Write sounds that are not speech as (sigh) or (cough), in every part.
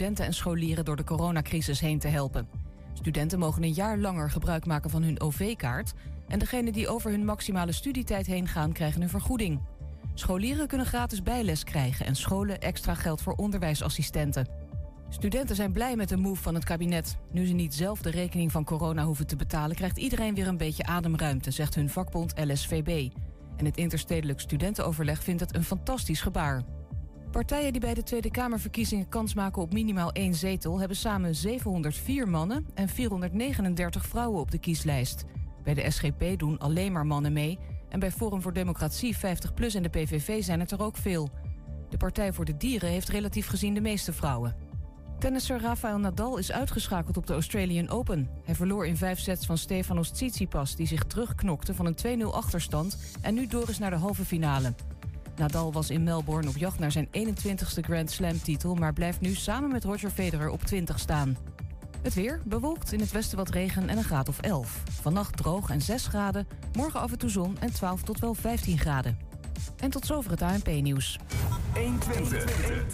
studenten en scholieren door de coronacrisis heen te helpen. Studenten mogen een jaar langer gebruik maken van hun OV-kaart. En degenen die over hun maximale studietijd heen gaan, krijgen een vergoeding. Scholieren kunnen gratis bijles krijgen en scholen extra geld voor onderwijsassistenten. Studenten zijn blij met de move van het kabinet. Nu ze niet zelf de rekening van corona hoeven te betalen, krijgt iedereen weer een beetje ademruimte, zegt hun vakbond LSVB. En het interstedelijk studentenoverleg vindt het een fantastisch gebaar. Partijen die bij de Tweede Kamerverkiezingen kans maken op minimaal één zetel... hebben samen 704 mannen en 439 vrouwen op de kieslijst. Bij de SGP doen alleen maar mannen mee... en bij Forum voor Democratie, 50PLUS en de PVV zijn het er ook veel. De Partij voor de Dieren heeft relatief gezien de meeste vrouwen. Tennisser Rafael Nadal is uitgeschakeld op de Australian Open. Hij verloor in vijf sets van Stefanos Tsitsipas... die zich terugknokte van een 2-0 achterstand... en nu door is naar de halve finale. Nadal was in Melbourne op jacht naar zijn 21ste Grand Slam-titel... maar blijft nu samen met Roger Federer op 20 staan. Het weer, bewolkt in het westen wat regen en een graad of 11. Vannacht droog en 6 graden, morgen af en toe zon en 12 tot wel 15 graden. En tot zover het ANP-nieuws. 120.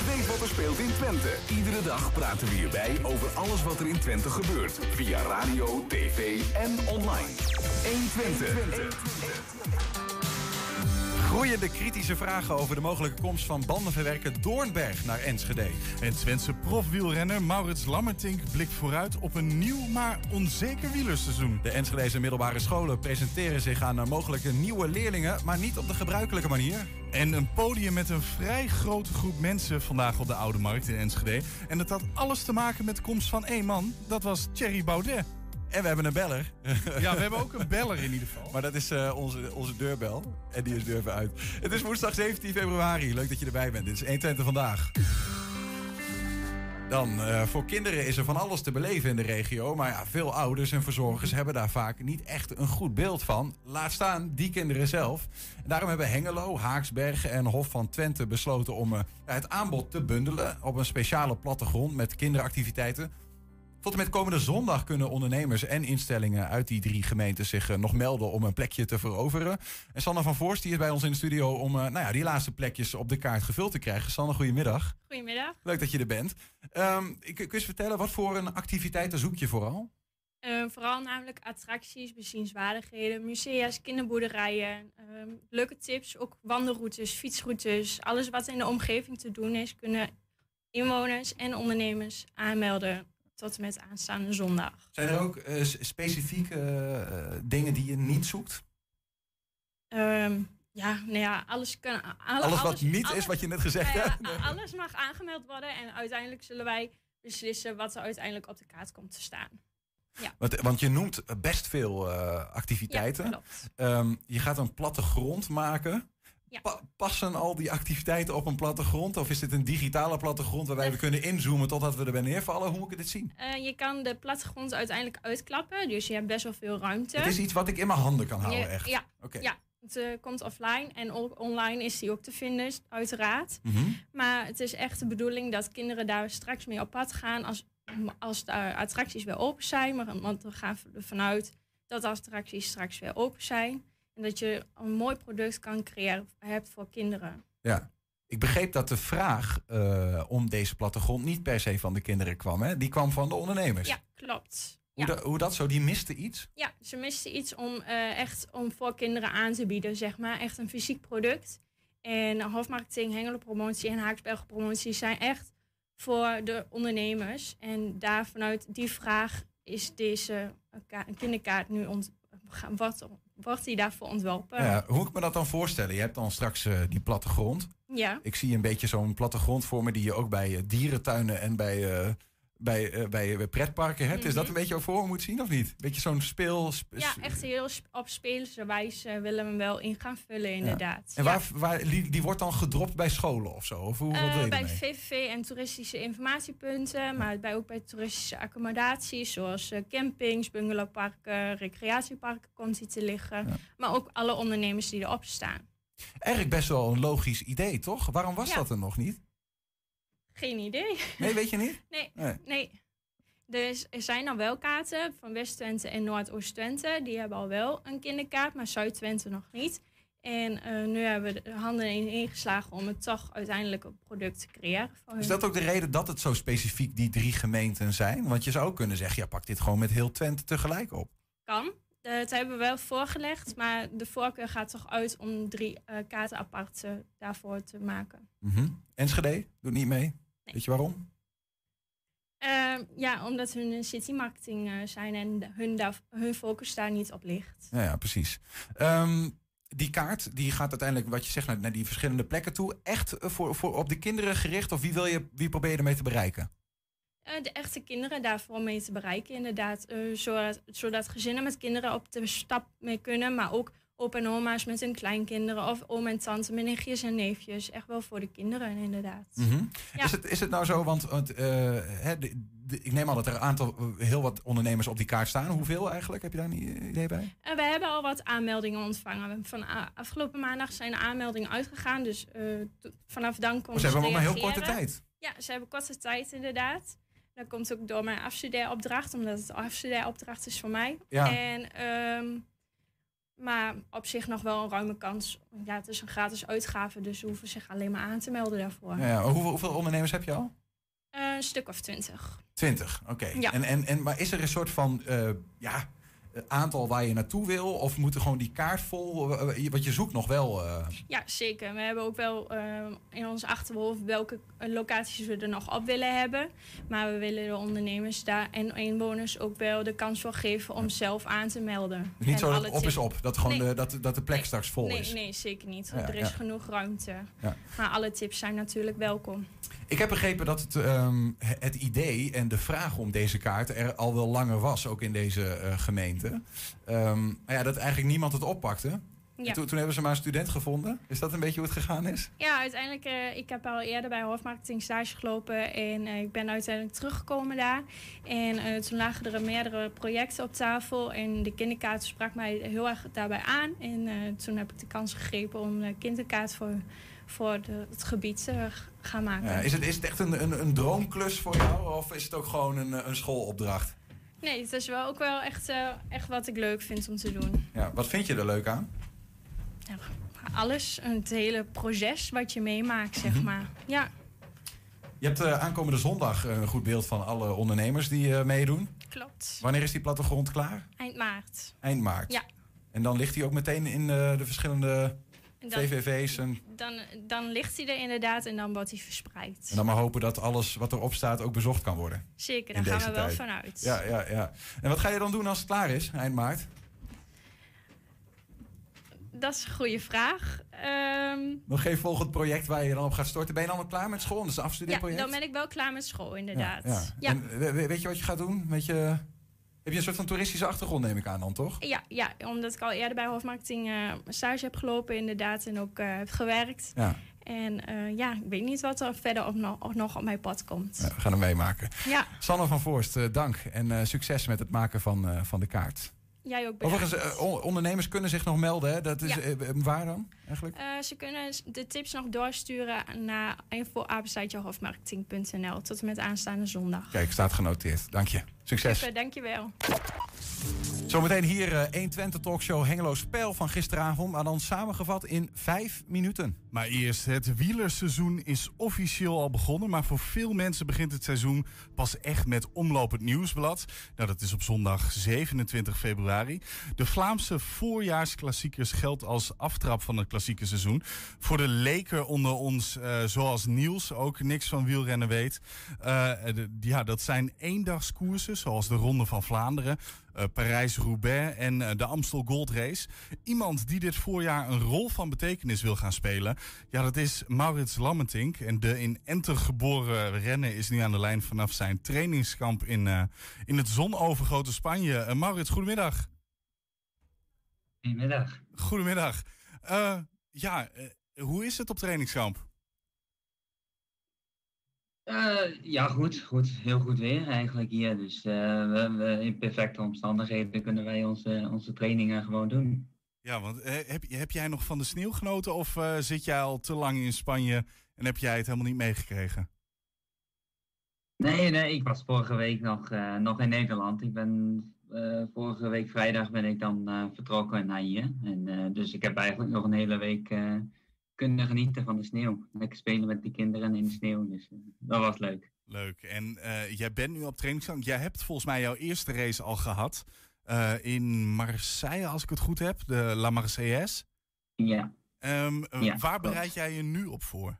Weet wat er speelt in Twente. Iedere dag praten we hierbij over alles wat er in Twente gebeurt. Via radio, tv en online. 120. Groeiende kritische vragen over de mogelijke komst van bandenverwerker Doornberg naar Enschede. En Twentse profwielrenner Maurits Lammertink blikt vooruit op een nieuw maar onzeker wielerseizoen. De Enschedeze middelbare scholen presenteren zich aan mogelijke nieuwe leerlingen, maar niet op de gebruikelijke manier. En een podium met een vrij grote groep mensen vandaag op de Oude Markt in Enschede. En dat had alles te maken met de komst van één man, dat was Thierry Baudet. En we hebben een beller. (laughs) Ja, we hebben ook een beller in ieder geval. Maar dat is uh, onze, onze deurbel. En die is durven uit. Het is woensdag 17 februari. Leuk dat je erbij bent. Dit is 120 vandaag. Dan, uh, voor kinderen is er van alles te beleven in de regio. Maar ja, veel ouders en verzorgers hebben daar vaak niet echt een goed beeld van. Laat staan die kinderen zelf. En daarom hebben Hengelo, Haaksbergen en Hof van Twente besloten om uh, het aanbod te bundelen op een speciale plattegrond met kinderactiviteiten tot en met komende zondag kunnen ondernemers en instellingen uit die drie gemeenten zich eh, nog melden om een plekje te veroveren. En Sanne van Voorst die is bij ons in de studio om uh, nou ja, die laatste plekjes op de kaart gevuld te krijgen. Sanne, goedemiddag. Goedemiddag. Leuk dat je er bent. Um, ik, kun je eens vertellen, wat voor een activiteiten zoek je vooral? Uh, vooral namelijk attracties, bezienswaardigheden, musea's, kinderboerderijen, uh, leuke tips, ook wandelroutes, fietsroutes. Alles wat in de omgeving te doen is, kunnen inwoners en ondernemers aanmelden tot en met aanstaande zondag. Zijn er ook uh, specifieke uh, dingen die je niet zoekt? Um, ja, nou ja, alles kan. Alle, alles wat niet alles, is wat je net gezegd nou hebt. Alles mag aangemeld worden en uiteindelijk zullen wij beslissen wat er uiteindelijk op de kaart komt te staan. Ja. Want, want je noemt best veel uh, activiteiten. Ja, um, je gaat een plattegrond maken. Ja. Pa passen al die activiteiten op een plattegrond? Of is dit een digitale plattegrond waarbij we kunnen inzoomen totdat we erbij neervallen? Hoe moet ik dit zien? Uh, je kan de plattegrond uiteindelijk uitklappen, dus je hebt best wel veel ruimte. Het is iets wat ik in mijn handen kan houden, je, echt? Ja, okay. ja. het uh, komt offline en online is die ook te vinden, uiteraard. Mm -hmm. Maar het is echt de bedoeling dat kinderen daar straks mee op pad gaan als, als de attracties weer open zijn. Maar, want we gaan ervan uit dat de attracties straks weer open zijn. En dat je een mooi product kan creëren hebt voor kinderen. Ja. Ik begreep dat de vraag uh, om deze plattegrond niet per se van de kinderen kwam. Hè? Die kwam van de ondernemers. Ja, klopt. Hoe, ja. Da, hoe dat zo? Die miste iets? Ja, ze misten iets om uh, echt om voor kinderen aan te bieden, zeg maar. Echt een fysiek product. En Hofmarketing, Hengelo Promotie en Haaksbergen Promotie zijn echt voor de ondernemers. En daar vanuit die vraag is deze kinderkaart nu ont, wordt, wordt die daarvoor ontworpen. Ja, hoe moet ik me dat dan voorstellen? Je hebt dan straks uh, die plattegrond. Ja. Ik zie een beetje zo'n plattegrond voor me die je ook bij uh, dierentuinen en bij, bij, uh, bij pretparken hebt. Mm -hmm. Is dat een beetje wat voor moet zien of niet? Beetje zo'n speel... Sp ja, echt heel sp op speelse wijze willen we hem wel in gaan vullen inderdaad. Ja. En waar, ja. waar, die, die, wordt dan gedropt bij scholen of zo? Of hoe, wat je bij? VVV en toeristische informatiepunten, maar bij, ook bij toeristische accommodaties zoals campings, bungalowparken, recreatieparken komt hij te liggen. Maar ook alle ondernemers die erop staan. Eigenlijk best wel een logisch idee, toch? Waarom was dat er nog niet? Geen idee. Nee, weet je niet? (laughs) nee, nee. nee. Dus er zijn al wel kaarten van West-Twente en Noordoost-Twente. Die hebben al wel een kinderkaart, maar Zuid-Twente nog niet. En eh, nu hebben we de handen in geslagen om het toch uiteindelijk een product te creëren. Voor Is dat ook de reden dat het zo specifiek die drie gemeenten zijn? Want je zou ook kunnen zeggen, ja, pak dit gewoon met heel Twente tegelijk op. kan. Het hebben we wel voorgelegd, maar de voorkeur gaat toch uit om drie eh, kaarten apart daarvoor te maken. Mhm. Enschede doet niet mee. Weet je waarom? Eh, ja, omdat hun een citymarketing eh, zijn en hun, daar, hun focus daar niet op ligt. Ja, ja precies. Ehm, die kaart die gaat uiteindelijk, wat je zegt, naar, naar die verschillende plekken toe. Echt eh, voor, voor op de kinderen gericht? Of wie, wil je, wie probeer je ermee te bereiken? Eh, de echte kinderen daarvoor mee te bereiken, inderdaad. zodat, zodat gezinnen met kinderen op de stap mee kunnen, maar ook opa en oma's met hun kleinkinderen of oom en tante met nichtjes en neefjes. Echt wel voor de kinderen, inderdaad. Mhm. Ja. Is, het, is het nou zo, want, eh, hè, de- de- ik neem aan dat er een aantal, eh, heel wat ondernemers op die kaart staan. Hoeveel eigenlijk? Heb je daar een idee bij? Eh, we hebben al wat aanmeldingen ontvangen. Van afgelopen maandag zijn de aanmeldingen uitgegaan, dus vanaf dan Oh, konden ze hebben maar heel korte tijd. Ja, ze hebben korte tijd inderdaad. Dat komt ook door mijn afstudeeropdracht, omdat het afstudeeropdracht is voor mij. Ja. En, ehm, maar op zich nog wel een ruime kans. Ja, het is een gratis uitgave, dus ze hoeven zich alleen maar aan te melden daarvoor. Ja, ja. Hoeveel, hoeveel ondernemers heb je al? Eh, een stuk of twintig. Twintig, oké. Ja. En, en, en, maar is er een soort van eh, ja, aantal waar je naartoe wil? Of moet er gewoon die kaart vol? eh, eh, Want je zoekt nog wel. eh, Ja, zeker. We hebben ook wel eh, in ons achterhoofd welke eh, locaties we er nog op willen hebben. Maar we willen de ondernemers daar en inwoners ook wel de kans voor geven om zelf aan te melden. niet En zo dat op is op. Dat, gewoon Nee. de, dat, dat de plek Nee. straks vol nee, is. Nee, zeker niet. Ja, er is ja. genoeg ruimte. Ja. Maar alle tips zijn natuurlijk welkom. Ik heb begrepen dat het, ehm, het idee en de vraag om deze kaart er al wel langer was, ook in deze eh, gemeente. Ehm, maar ja, dat eigenlijk niemand het oppakte. Ja. Toen, toen hebben ze maar een student gevonden. Is dat een beetje hoe het gegaan is? Ja, uiteindelijk, eh ik heb al eerder bij Hofmarketing stage gelopen en eh, ik ben uiteindelijk teruggekomen daar. En toen lagen er meerdere projecten op tafel en de kinderkaart sprak mij heel erg daarbij aan. En toen heb ik de kans gegrepen om de kinderkaart voor, voor de, het gebied te gaan maken. Ja, is, het, is het echt een, een, een droomklus voor jou? Of is het ook gewoon een, een schoolopdracht? Nee, het is wel ook wel echt, eh, echt wat ik leuk vind om te doen. Ja, wat vind je er leuk aan? Ja, alles, het hele proces wat je meemaakt, zeg Mhm. maar. Ja, Je hebt eh, aankomende zondag een goed beeld van alle ondernemers die eh, meedoen. klopt. Wanneer is die plattegrond klaar? Eind maart. Eind maart. Ja. En dan ligt hij ook meteen in eh, de verschillende En dan, VVV's. En, dan, dan ligt hij er inderdaad en dan wordt hij verspreid. en dan maar hopen dat alles wat erop staat ook bezocht kan worden. Zeker, daar gaan we wel vanuit. Ja, ja, ja. En wat ga je dan doen als het klaar is, eind maart? Dat is een goede vraag. Ehm, Nog geen volgend project waar je dan op gaat storten. Ben je dan al klaar met school? Dat is een ja, afstudeerproject? dan ben ik wel klaar met school, inderdaad. Ja, Ja. En weet je wat je gaat doen? Weet je, heb je een soort van toeristische achtergrond, neem ik aan dan, toch? ja, ja, omdat ik al eerder bij Hofmarketing eh stage heb gelopen, inderdaad, en ook eh, heb gewerkt. Ja, En eh, ja, ik weet niet wat er verder op nog, op nog op mijn pad komt. ja, we gaan hem meemaken. Ja, Sanne van Voorst, dank. En succes met het maken van, van de kaart. Jij ook bedankt. Overigens, eh, on- ondernemers kunnen zich nog melden. Hè? Dat is, Ja. eh, eh, waar dan eigenlijk? Ze kunnen de tips nog doorsturen naar info.hofmarketing.nl tot en met aanstaande zondag. Kijk, staat genoteerd. Dank je. Succes. Super, dankjewel. Zometeen hier eh 120 talkshow Hengelo Spel van gisteravond. Maar dan samengevat in vijf minuten. Maar eerst, het wielerseizoen is officieel al begonnen. Maar voor veel mensen begint het seizoen pas echt met Omloop het Nieuwsblad. Nou, dat is op zondag 27 februari. De Vlaamse voorjaarsklassiekers geldt als aftrap van het klassieke seizoen. Voor de leker onder ons, eh, zoals Niels, ook niks van wielrennen weet. Eh, ja, dat zijn eendagskoersen, zoals de Ronde van Vlaanderen. Eh, Parijs-Roubaix en eh, de Amstel Gold Race. Iemand die dit voorjaar een rol van betekenis wil gaan spelen, ja, dat is Maurits Lammentink. En de in Enter geboren renner is nu aan de lijn vanaf zijn trainingskamp in, eh, in het zonovergoten Spanje. Maurits, goedemiddag. Goedemiddag. Goedemiddag. Ja, hoe is het op trainingskamp? Eh, ja, goed, goed. Heel goed weer eigenlijk hier. Dus eh, we, we, in perfecte omstandigheden kunnen wij onze, onze trainingen gewoon doen. Ja, want eh, heb, heb jij nog van de sneeuw genoten of zit jij al te lang in Spanje en heb jij het helemaal niet meegekregen? Nee, nee, ik was vorige week nog, nog in Nederland. Ik ben vorige week vrijdag ben ik dan vertrokken naar hier. En, dus ik heb eigenlijk nog een hele week kunnen genieten van de sneeuw. Lekker spelen met die kinderen in de sneeuw. Dus dat was leuk. Leuk. En jij bent nu op trainingskamp. Jij hebt volgens mij jouw eerste race al gehad. in Marseille, als ik het goed heb. De La Marseillaise. Ja. Um, waar bereid jij je nu op voor?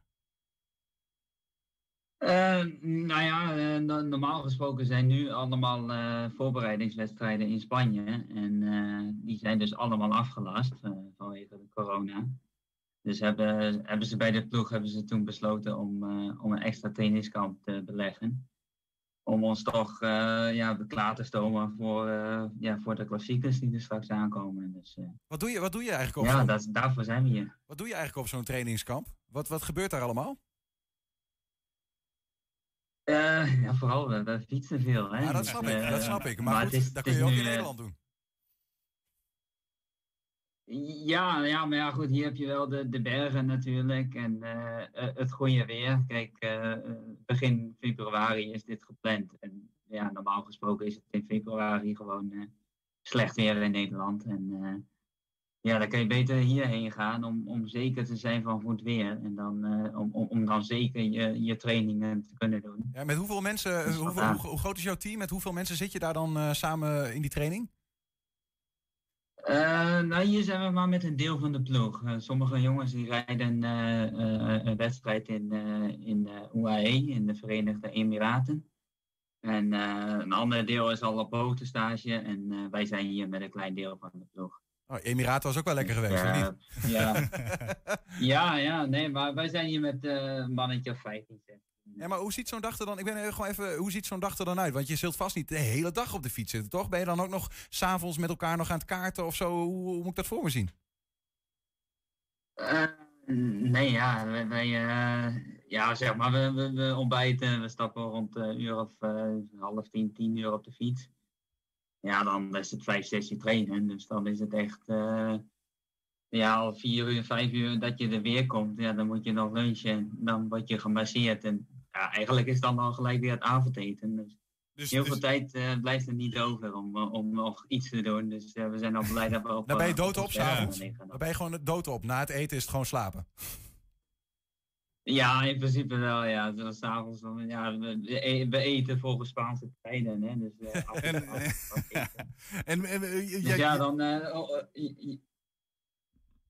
Nou ja, normaal gesproken zijn nu allemaal voorbereidingswedstrijden in Spanje. En die zijn dus allemaal afgelast vanwege de corona. Dus hebben, hebben ze bij de ploeg hebben ze toen besloten om, om een extra trainingskamp te beleggen. Om ons toch ja, klaar te stomen voor, ja, voor de klassiekers die er straks aankomen. Dus, wat, doe je, wat doe je eigenlijk op Ja, dat, daarvoor zijn we hier. Wat doe je eigenlijk op zo'n trainingskamp? Wat, wat gebeurt daar allemaal? Uh, ja, vooral, we, we, fietsen veel. Hè? Ja, dat snap ik, dat snap ik. Maar, maar goed, is, dat kun je ook in Nederland doen. Ja, ja, maar ja, goed, hier heb je wel de, de bergen natuurlijk en uh, het goede weer. Kijk, uh, begin februari is dit gepland. En ja, normaal gesproken is het in februari gewoon slecht weer in Nederland. En ja, dan kun je beter hierheen gaan om, om zeker te zijn van goed weer. En dan, om, om, om dan zeker je, je trainingen te kunnen doen. Ja, met hoeveel mensen, hoeveel, hoe, groot is jouw team? Met hoeveel mensen zit je daar dan samen in die training? Uh, nou, hier zijn we maar met een deel van de ploeg. sommige jongens die rijden een wedstrijd in, in UAE, in de Verenigde Emiraten. En een ander deel is al op botenstage. En wij zijn hier met een klein deel van de ploeg. Oh, Emiraten was ook wel lekker geweest, ja, of niet? Ja. (laughs) ja, ja, nee, maar wij zijn hier met een mannetje of 15. Ja, maar hoe ziet zo'n dag er dan? Ik ben gewoon even, hoe ziet zo'n dag dan uit? Want je zult vast niet de hele dag op de fiets zitten, toch? Ben je dan ook nog s'avonds met elkaar nog aan het kaarten of zo? Hoe, hoe moet ik dat voor me zien? Uh, nee, ja, wij, uh, ja, zeg maar, we, we, we, ontbijten, we stappen rond een uur of half tien, tien uur op de fiets ja, dan is het vijf, zes uur trainen. Dus dan is het echt uh, ja, al vier uur, vijf uur dat je er weer komt. Ja, dan moet je nog lunchen. Dan word je gemasseerd. En ja, eigenlijk is dan al gelijk weer het avondeten. Dus, dus heel dus... veel tijd uh, blijft er niet over om, uh, om nog iets te doen. Dus uh, we zijn al blij dat we op... (laughs) Dan ben je dood op s'avonds. Dan ben je gewoon dood op. Na het eten is het gewoon slapen. Ja, in principe wel, ja. Dus s'avonds, ja, we, we, eten volgens Spaanse tijden, hè. Dus, (laughs) uh, af (laughs) en, en, en, dus ja, dan... Oh,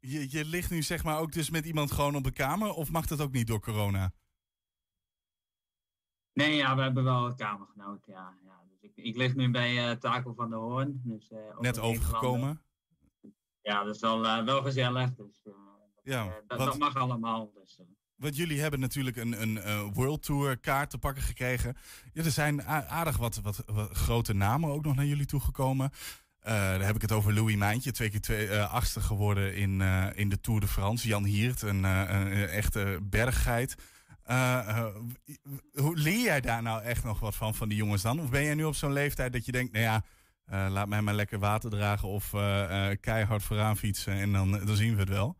je, je ligt nu zeg maar ook dus met iemand gewoon op de kamer, of mag dat ook niet door corona? Nee, ja, we hebben wel een kamergenoot, ja. ja. Dus ik, ik lig nu bij uh, Taco van der Hoorn. Dus, Net overgekomen? Ja, dat is wel, wel gezellig. Dus, ja, dat, wat... dat, mag allemaal. Dus, want jullie hebben natuurlijk een, een uh, World Tour kaart te pakken gekregen. Ja, er zijn aardig wat, wat, wat, grote namen ook nog naar jullie toegekomen. Uh, daar heb ik het over Louis Mijntje, twee keer twee, uh, achtste geworden in, in de Tour de France. Jan Hiert, een, een echte berggeit. Hoe leer jij daar nou echt nog wat van, van die jongens dan? Of ben jij nu op zo'n leeftijd dat je denkt, nou ja, laat mij maar lekker water dragen of keihard vooraan fietsen en dan, dan zien we het wel?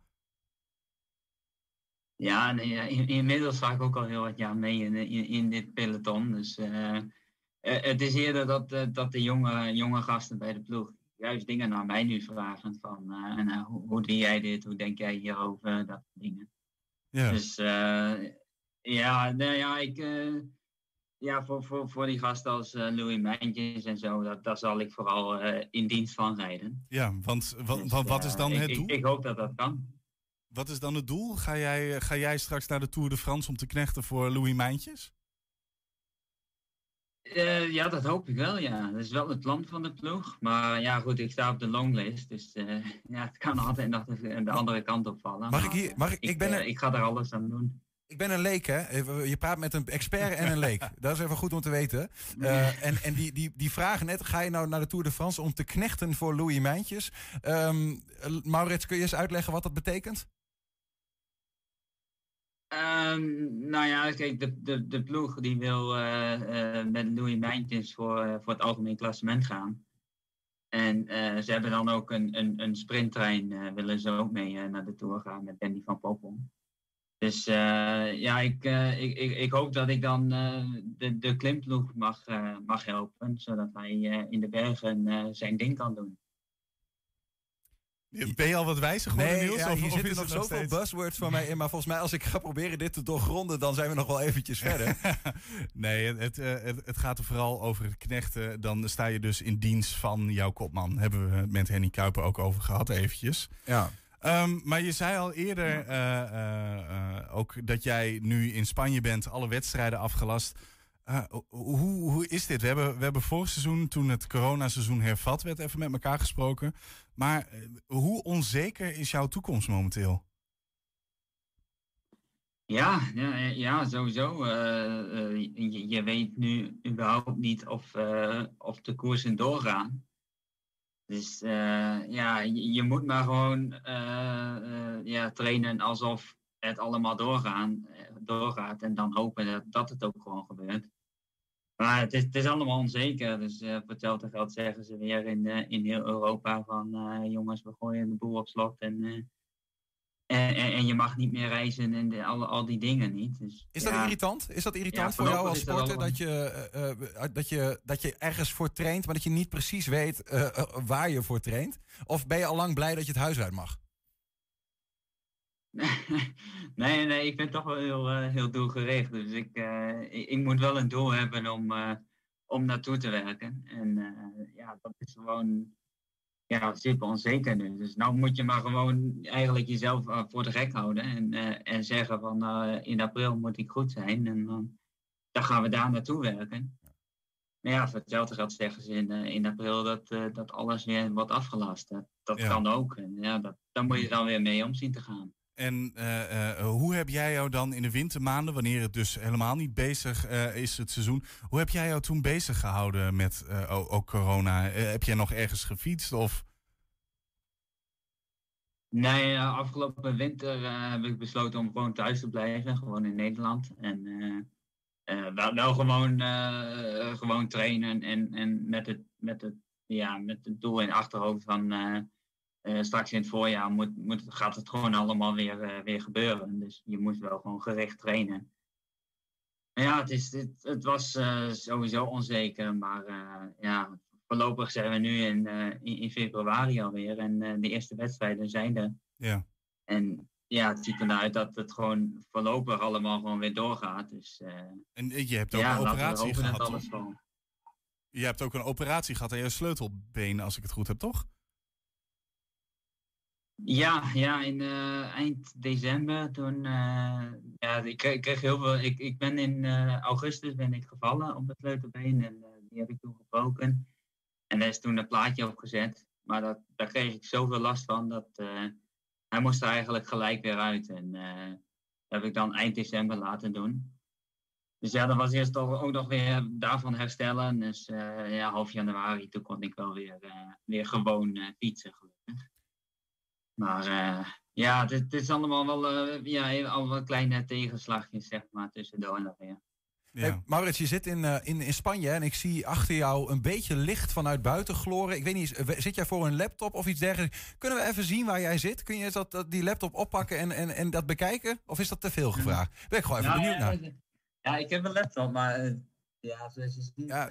Ja, nee, inmiddels ga ik ook al heel wat jaar mee in, in, in dit peloton. Dus het is eerder dat, dat de jonge, jonge gasten bij de ploeg juist dingen naar mij nu vragen. Van nou, hoe, hoe doe jij dit? Hoe denk jij hierover? Dat soort dingen. Ja. Dus ja, nou ja, ik, ja voor, voor, voor die gasten als Louis Mijntjes en zo, dat, daar zal ik vooral in dienst van rijden. Ja, want wat, dus, wat is dan het doel? Ik, ik hoop dat dat kan. Wat is dan het doel? Ga jij, ga jij straks naar de Tour de France om te knechten voor Louis Mijntjes? Uh, ja, dat hoop ik wel, ja. Dat is wel het plan van de ploeg. Maar ja, goed, ik sta op de longlist. Dus uh, (laughs) ja, het kan altijd nog de, de andere kant op vallen. Mag ik hier... Mag ik, ik, ben uh, ik ga er alles aan doen. Ik ben een leek, hè? Je praat met een expert en een leek. Dat is even goed om te weten. en en die, die, die vragen net, ga je nou naar de Tour de France om te knechten voor Louis Mijntjes? Um, Maurits, kun je eens uitleggen wat dat betekent? Um, nou ja, kijk, de, de, de ploeg die wil uh, uh, met Louis Mijntjes voor, uh, voor het algemeen klassement gaan. En ze hebben dan ook een, een, een sprinttrein, willen ze ook mee naar de Tour gaan met Danny van Poppel. Dus ja, ik, ik, ik, ik, hoop dat ik dan de, de klimploeg mag, mag helpen, zodat hij in de bergen zijn ding kan doen. Ben je al wat wijzer geworden, nee, Niels? Ja, of, hier of zitten nog zoveel steeds- buzzwords van mij in. Maar volgens mij, als ik ga proberen dit te doorgronden, dan zijn we nog wel eventjes (laughs) verder. nee, het, het, eh, het, het gaat er vooral over het knechten. Dan sta je dus in dienst van jouw kopman. Hebben we het met Henny Kuiper ook over gehad, eventjes. ja. Ehm, maar je zei al eerder eh, eh, eh, ook dat jij nu in Spanje bent, alle wedstrijden afgelast. Eh, hoe, hoe is dit? We hebben, we hebben vorig seizoen, toen het coronaseizoen hervat werd, even met elkaar gesproken. Maar hoe onzeker is jouw toekomst momenteel? Ja, ja, ja sowieso. je, je weet nu überhaupt niet of, eh, of de koersen doorgaan. Dus eh, ja, je, moet maar gewoon eh, eh, ja, trainen alsof het allemaal doorgaan, doorgaat. En dan hopen dat, dat het ook gewoon gebeurt. Maar het is, het is allemaal onzeker. Dus voor hetzelfde geld zeggen ze weer in, in heel Europa van jongens, we gooien de boel op slot. En, en, en, en je mag niet meer reizen en de, al, al die dingen niet. Dus, Is dat irritant? Is dat irritant Ja, voor jou als dat sporter? Dat je, eh, eh, dat, je, dat je ergens voor traint, maar dat je niet precies weet eh, eh, waar je voor traint? Of ben je al lang blij dat je het huis uit mag? (laughs) nee, nee, ik ben toch wel heel, eh, heel doelgericht. Dus ik, eh, ik, ik moet wel een doel hebben om, eh, om naartoe te werken. En eh, ja, dat is gewoon ja, super onzeker nu. Dus nou moet je maar gewoon eigenlijk jezelf eh, voor de gek houden. En, eh, en zeggen van eh, in april moet ik goed zijn. En dan, dan gaan we daar naartoe werken. Maar ja, voor hetzelfde geld zeggen ze in, in april dat, dat alles weer wordt afgelast. Dat, dat Ja. kan ook. En ja, dat, daar moet je dan weer mee om zien te gaan. En eh, eh, hoe heb jij jou dan in de wintermaanden, wanneer het dus helemaal niet bezig eh, is, het seizoen, hoe heb jij jou toen bezig gehouden met ook corona? Heb jij nog ergens gefietst? Of Nee, afgelopen winter heb ik besloten om gewoon thuis te blijven, gewoon in Nederland. En wel, gewoon, gewoon trainen en, en met, het, met, het, ja, met het doel in achterhoofd van eh, straks in het voorjaar moet, moet, gaat het gewoon allemaal weer, eh, weer gebeuren. Dus je moet wel gewoon gericht trainen. Maar ja, het, is, het, het was eh, sowieso onzeker, maar ja, voorlopig zijn we nu in, in, in februari alweer en de eerste wedstrijden zijn er. ja. En ja, het ziet ernaar uit dat het gewoon voorlopig allemaal gewoon weer doorgaat. Dus En je hebt ook ja, een operatie gehad. Je hebt ook een operatie gehad aan je sleutelbeen, als ik het goed heb, toch? Ja, ja, in eh, eind december toen, eh, ja, ik ik kreeg heel veel, ik, ik ben in eh, augustus ben ik gevallen op het sleutelbeen en die heb ik toen gebroken. En daar is toen een plaatje op gezet, maar dat, daar kreeg ik zoveel last van dat hij moest er eigenlijk gelijk weer uit. En dat heb ik dan eind december laten doen. Dus ja, dat was eerst toch ook nog weer daarvan herstellen. Dus ja, half januari, toen kon ik wel weer, weer gewoon fietsen. Maar eh, ja, het, het is allemaal wel eh, ja, al wat kleine tegenslagjes, zeg maar, tussendoor nog weer. Ja. Hey, Maurits, je zit in, eh, in, in Spanje en ik zie achter jou een beetje licht vanuit buiten gloren. Ik weet niet, zit jij voor een laptop of iets dergelijks? Kunnen we even zien waar jij zit? Kun je dat, dat, die laptop oppakken en, en, en dat bekijken? Of is dat te veel gevraagd? Ben ik gewoon even Nou, benieuwd ja, naar. ja, ik heb een laptop, maar ja, zoals je ziet. Ja,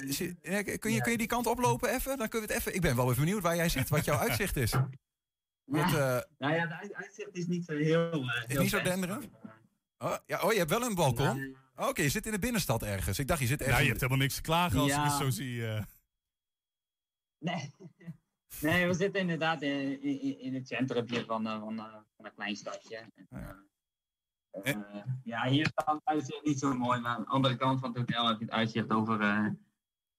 kun, je, kun je die kant oplopen even? Dan kunnen we het even. Ik ben wel even benieuwd waar jij zit, wat jouw (laughs) uitzicht is. Want, eh, Nou ja, het uit- uitzicht is niet zo heel. eh, heel niet zo denderend? oh, ja, oh, je hebt wel een balkon? Ja, Oké, je zit in de binnenstad ergens. Ik dacht, je zit ergens. Nou, je hebt helemaal niks te klagen als ik Ja. het zo zie. eh. Nee. (laughs) nee, we zitten inderdaad in, in, in het centrumpje van, van, eh, van een klein stadje. En, Ja. ja, hier staat het uitzicht niet zo mooi, maar aan de andere kant van het hotel heb je het uitzicht over, eh,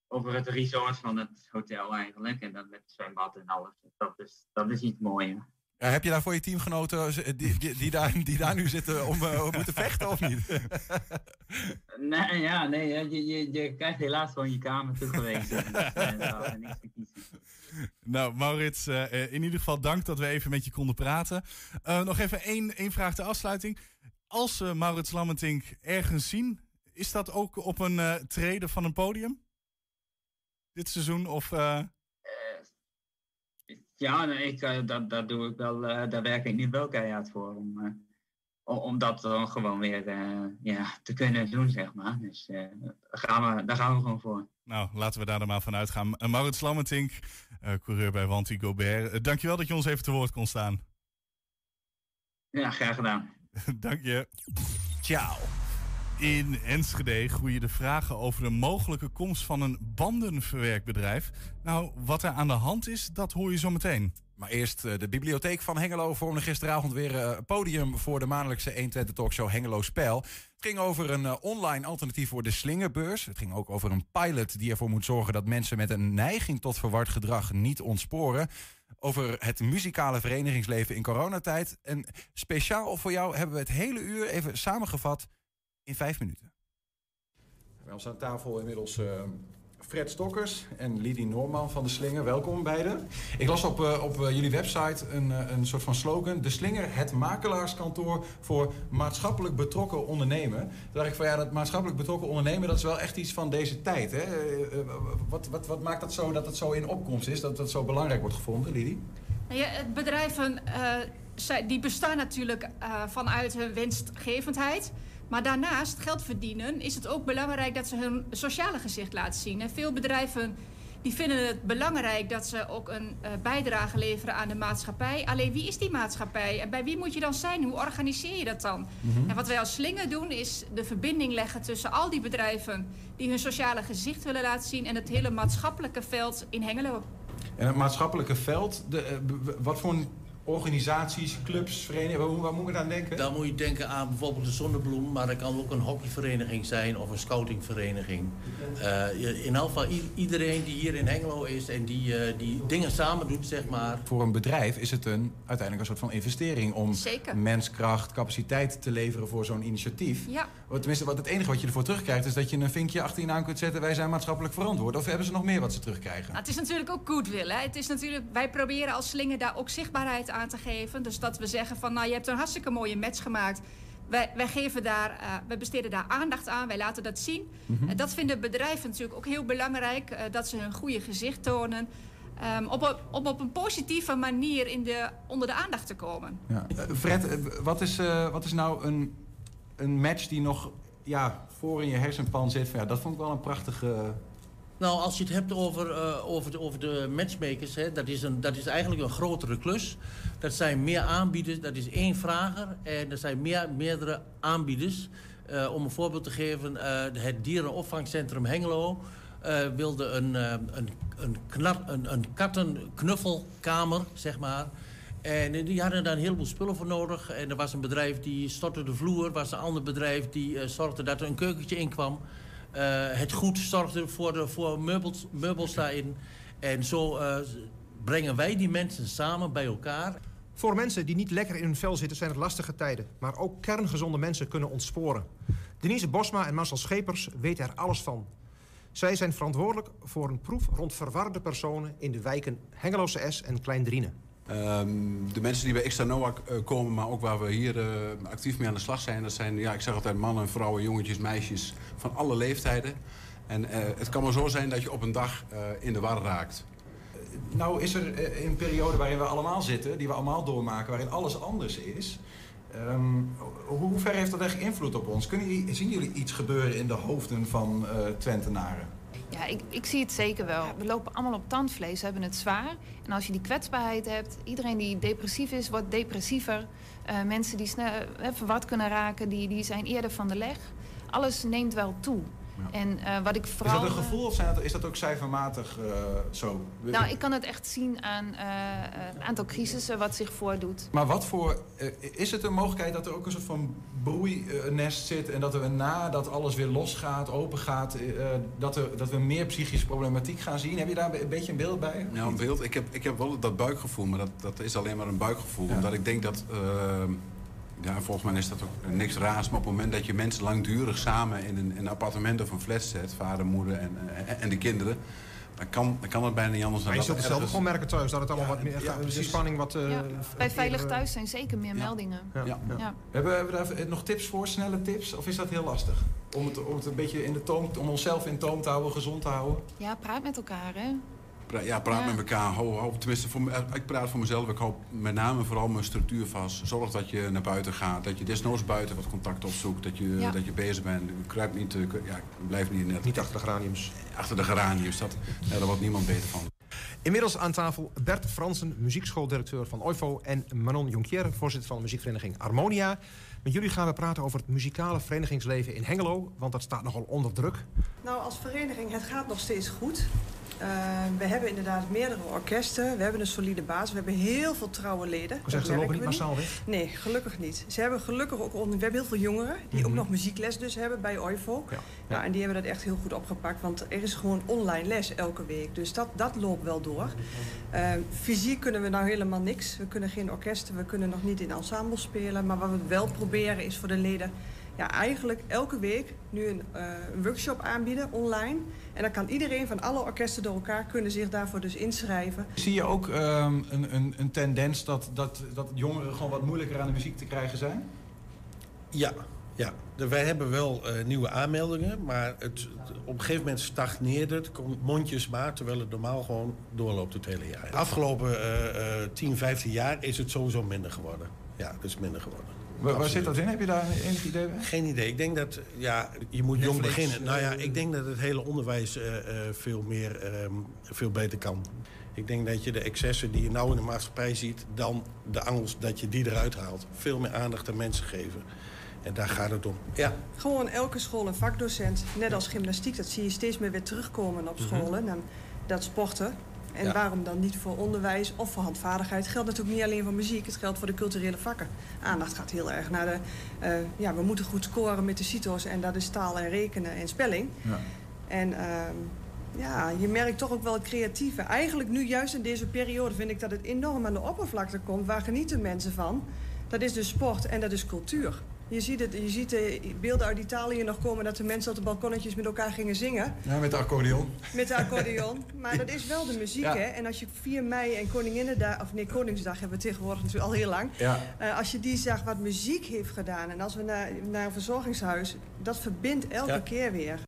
over het resort van het hotel eigenlijk. En dan met het zwembad en alles. Dat is, dat is iets mooier. Ja, heb je daar voor je teamgenoten eh, die, die, die, daar, die daar nu zitten om, om moeten vechten of niet? (laughs) Nee, ja, nee, je, je, je krijgt helaas gewoon je kamer toegewezen. (laughs) Dus, eh, daar is niks te kiezen. Nou, Maurits, in ieder geval dank dat we even met je konden praten. Nog even één, één vraag ter afsluiting. Als we Maurits Lammentink ergens zien, is dat ook op een treden van een podium? Dit seizoen? Of, eh, Ja, nee, ik, eh, dat, dat doe ik wel, eh, daar werk ik nu wel keihard voor. Om, eh, om dat dan gewoon weer ja, te kunnen doen, zeg maar. Dus daar, gaan we, daar gaan we gewoon voor. Nou, laten we daar dan maar van uitgaan. Maurits Lammertink, coureur bij Wanty Gobert. dankjewel dat je ons even te woord kon staan. Ja, graag gedaan. (laughs) Dank je. Ciao. In Enschede groeien de vragen over de mogelijke komst van een bandenverwerkbedrijf. Nou, wat er aan de hand is, dat hoor je zo meteen. Maar eerst eh, de bibliotheek van Hengelo vormde gisteravond weer een eh, podium voor de maandelijkse 120 talkshow Hengelo Spel. Het ging over een eh, online alternatief voor de slingerbeurs. Het ging ook over een pilot die ervoor moet zorgen dat mensen met een neiging tot verward gedrag niet ontsporen. Over het muzikale verenigingsleven in coronatijd. En speciaal voor jou hebben we het hele uur even samengevat in vijf minuten. Bij ons aan tafel inmiddels uh, Fred Stokkers en Lidie Noorman van De Slinger. Welkom beiden. Ik las op, uh, op uh, jullie website een, een soort van slogan. De Slinger, het makelaarskantoor voor maatschappelijk betrokken ondernemen. Toen dacht ik van ja, dat maatschappelijk betrokken ondernemen... dat is wel echt iets van deze tijd. Hè? wat, wat, wat maakt dat zo dat het zo in opkomst is? Dat het zo belangrijk wordt gevonden, Lidie? Nou ja, bedrijven die bestaan natuurlijk vanuit hun winstgevendheid... Maar daarnaast geld verdienen is het ook belangrijk dat ze hun sociale gezicht laten zien. En veel bedrijven die vinden het belangrijk dat ze ook een uh, bijdrage leveren aan de maatschappij. Alleen wie is die maatschappij en bij wie moet je dan zijn? Hoe organiseer je dat dan? En wat wij als Slinger doen is de verbinding leggen tussen al die bedrijven die hun sociale gezicht willen laten zien en het hele maatschappelijke veld in Hengelo. En het maatschappelijke veld, de, uh, wat voor een organisaties, clubs, verenigingen, waar, moet je aan denken? Dan moet je denken aan bijvoorbeeld de Zonnebloem, maar dat kan ook een hockeyvereniging zijn of een scoutingvereniging. Uh, in elk geval iedereen die hier in Hengelo is en die, uh, die dingen samen doet, zeg maar. Voor een bedrijf is het een, uiteindelijk een soort van investering om Zeker. menskracht, capaciteit te leveren voor zo'n initiatief. Ja. Tenminste, wat het enige wat je ervoor terugkrijgt is dat je een vinkje achter je naam kunt zetten. Wij zijn maatschappelijk verantwoord. Of hebben ze nog meer wat ze terugkrijgen? Nou, het is natuurlijk ook goodwill. Hè? Het is natuurlijk, wij proberen als slinger daar ook zichtbaarheid aan te geven. Dus dat we zeggen van, nou, je hebt een hartstikke mooie match gemaakt. Wij, wij, geven daar, uh, wij besteden daar aandacht aan, wij laten dat zien. Mm -hmm. uh, dat vinden bedrijven natuurlijk ook heel belangrijk, uh, dat ze hun goede gezicht tonen. Um, op, op, op, op een positieve manier in de, onder de aandacht te komen. Ja. Fred, wat is, wat is nou een, een match die nog ja, voor in je hersenpan zit? Ja, dat vond ik wel een prachtige nou, als je het hebt over, uh, over, de, over de matchmakers, hè, dat, is een, dat is eigenlijk een grotere klus. Dat zijn meer aanbieders, dat is één vrager en er zijn meer, meerdere aanbieders. Uh, om een voorbeeld te geven, uh, het dierenopvangcentrum Hengelo wilde een, een, een, een, een kattenknuffelkamer, zeg maar. En die hadden daar een heleboel spullen voor nodig. En er was een bedrijf die stortte de vloer, er was een ander bedrijf die zorgde dat er een keukentje in kwam. Uh, het goed zorgde voor, de, voor meubels, meubels daarin. En zo uh, brengen wij die mensen samen bij elkaar. Voor mensen die niet lekker in hun vel zitten zijn het lastige tijden. Maar ook kerngezonde mensen kunnen ontsporen. Denise Bosma en Marcel Schepers weten er alles van. Zij zijn verantwoordelijk voor een proef rond verwarde personen... in de wijken Hengeloze S en Klein Driene. Um, de mensen die bij Extra Noak uh, komen, maar ook waar we hier uh, actief mee aan de slag zijn... dat zijn, ja, ik zeg altijd mannen, vrouwen, jongetjes, meisjes van alle leeftijden. En uh, het kan maar zo zijn dat je op een dag in de war raakt. Nou is er een periode waarin we allemaal zitten, die we allemaal doormaken... waarin alles anders is... Um, hoe ver heeft dat echt invloed op ons? Kunnen jullie, zien jullie iets gebeuren in de hoofden van Twentenaren? Ja, ik, ik zie het zeker wel. We lopen allemaal op tandvlees, we hebben het zwaar. En als je die kwetsbaarheid hebt, iedereen die depressief is, wordt depressiever. Uh, mensen die snel uh, verward kunnen raken, die, die zijn eerder van de leg. Alles neemt wel toe. Ja. En uh, wat ik vooral... Is dat een gevoel of zijn dat, is dat ook cijfermatig uh, zo? Nou, ik kan het echt zien aan uh, het aantal crisissen wat zich voordoet. Maar wat voor... is het een mogelijkheid dat er ook een soort van broeinest zit... en dat we nadat alles weer losgaat, open gaat... dat, er, dat we meer psychische problematiek gaan zien? Heb je daar een beetje een beeld bij? Ja, een beeld. Ik heb, ik heb wel dat buikgevoel, maar dat, dat is alleen maar een buikgevoel. Ja. Omdat ik denk dat... Ja, volgens mij is dat ook niks raars. Maar op het moment dat je mensen langdurig samen in een, in een appartement of een flat zet... vader, moeder en, en, en de kinderen... Dan kan, dan kan het bijna niet anders dan maar je zult het zelf gewoon merken thuis. Dat het allemaal ja, wat meer... Ja, die spanning wat... Uh, ja. Bij Veilig Thuis zijn zeker meer meldingen. Ja. Hebben, hebben we daar nog tips voor? Snelle tips? Of is dat heel lastig? Om het, om het een beetje in de toom... Om onszelf in toom te houden, gezond te houden? Ja, praat met elkaar, hè. Pra- ja, praat Ja. met elkaar. Tenminste, voor, me- eh, ik praat voor mezelf. Ik hou met name vooral mijn structuur vast. Zorg dat je naar buiten gaat. Dat je desnoods buiten wat contact opzoekt. Dat je, Ja. dat je bezig bent. Kruip niet, eh, ja, blijf niet net Niet achter de geraniums. achter de geraniums. Dat, ja, daar wordt niemand beter van. Inmiddels aan tafel Bert Fransen, muziekschooldirecteur van OIVO... en Manon Jonquière, voorzitter van de muziekvereniging Harmonia. Met jullie gaan we praten over het muzikale verenigingsleven in Hengelo... want dat staat nogal onder druk. Nou, als vereniging, het gaat nog steeds goed. Eh, we hebben inderdaad meerdere orkesten. We hebben een solide basis. We hebben heel veel trouwe leden. Zeg, ze lopen niet massaal weg. Nee, gelukkig niet. Ze hebben gelukkig ook... on- We hebben heel veel jongeren die ook nog muziekles dus hebben bij OIVO. Ja. Nou, en die hebben dat echt heel goed opgepakt. Want er is gewoon online les elke week. Dus dat, dat loopt wel door. Eh, fysiek kunnen we nou helemaal niks. We kunnen geen orkesten. We kunnen nog niet in ensemble spelen. Maar wat we wel proberen is voor de leden... Ja, eigenlijk elke week nu een, eh, een workshop aanbieden online. En dan kan iedereen van alle orkesten door elkaar kunnen zich daarvoor dus inschrijven. Zie je ook ehm, een, een, een tendens dat, dat, dat jongeren gewoon wat moeilijker aan de muziek te krijgen zijn? Ja, ja. Wij hebben wel eh, nieuwe aanmeldingen, maar het, op een gegeven moment stagneert het, komt mondjesmaat, terwijl het normaal gewoon doorloopt het hele jaar. De afgelopen eh, eh, 10, 15 jaar is het sowieso minder geworden. Ja, het is minder geworden. Waar, zit dat in? Heb je daar enig idee bij? Geen idee. Ik denk dat, ja, je moet jong beginnen. Nou ja, eh, ik denk dat het hele onderwijs eh, eh, veel meer, ehm, veel beter kan. Ik denk dat je de excessen die je nou in de maatschappij ziet... dan de angels, dat je die eruit haalt. Veel meer aandacht aan mensen geven. En daar gaat het om. Ja, Gewoon elke school een vakdocent. Net als gymnastiek, dat zie je steeds meer weer terugkomen op scholen. Dan, dat sporten. En Ja. waarom dan niet voor onderwijs of voor handvaardigheid? Het geldt natuurlijk niet alleen voor muziek, het geldt voor de culturele vakken. Aandacht gaat heel erg naar de... eh, ja, we moeten goed scoren met de CITO's en dat is taal en rekenen en spelling. Ja. En ehm, ja, je merkt toch ook wel het creatieve. Eigenlijk nu juist in deze periode vind ik dat het enorm aan de oppervlakte komt. Waar genieten mensen van? Dat is dus sport en dat is cultuur. Je ziet, het, je ziet de beelden uit Italië nog komen dat de mensen op de balkonnetjes met elkaar gingen zingen. Ja, met de accordeon. Met de (laughs) accordeon. Maar dat is wel de muziek, Ja. hè? En als je 4 mei en Koninginnedag, of nee, Koningsdag hebben we tegenwoordig natuurlijk al heel lang. Ja. Eh, als je die zag wat muziek heeft gedaan. En als we naar, naar een verzorgingshuis, dat verbindt elke Ja. keer weer.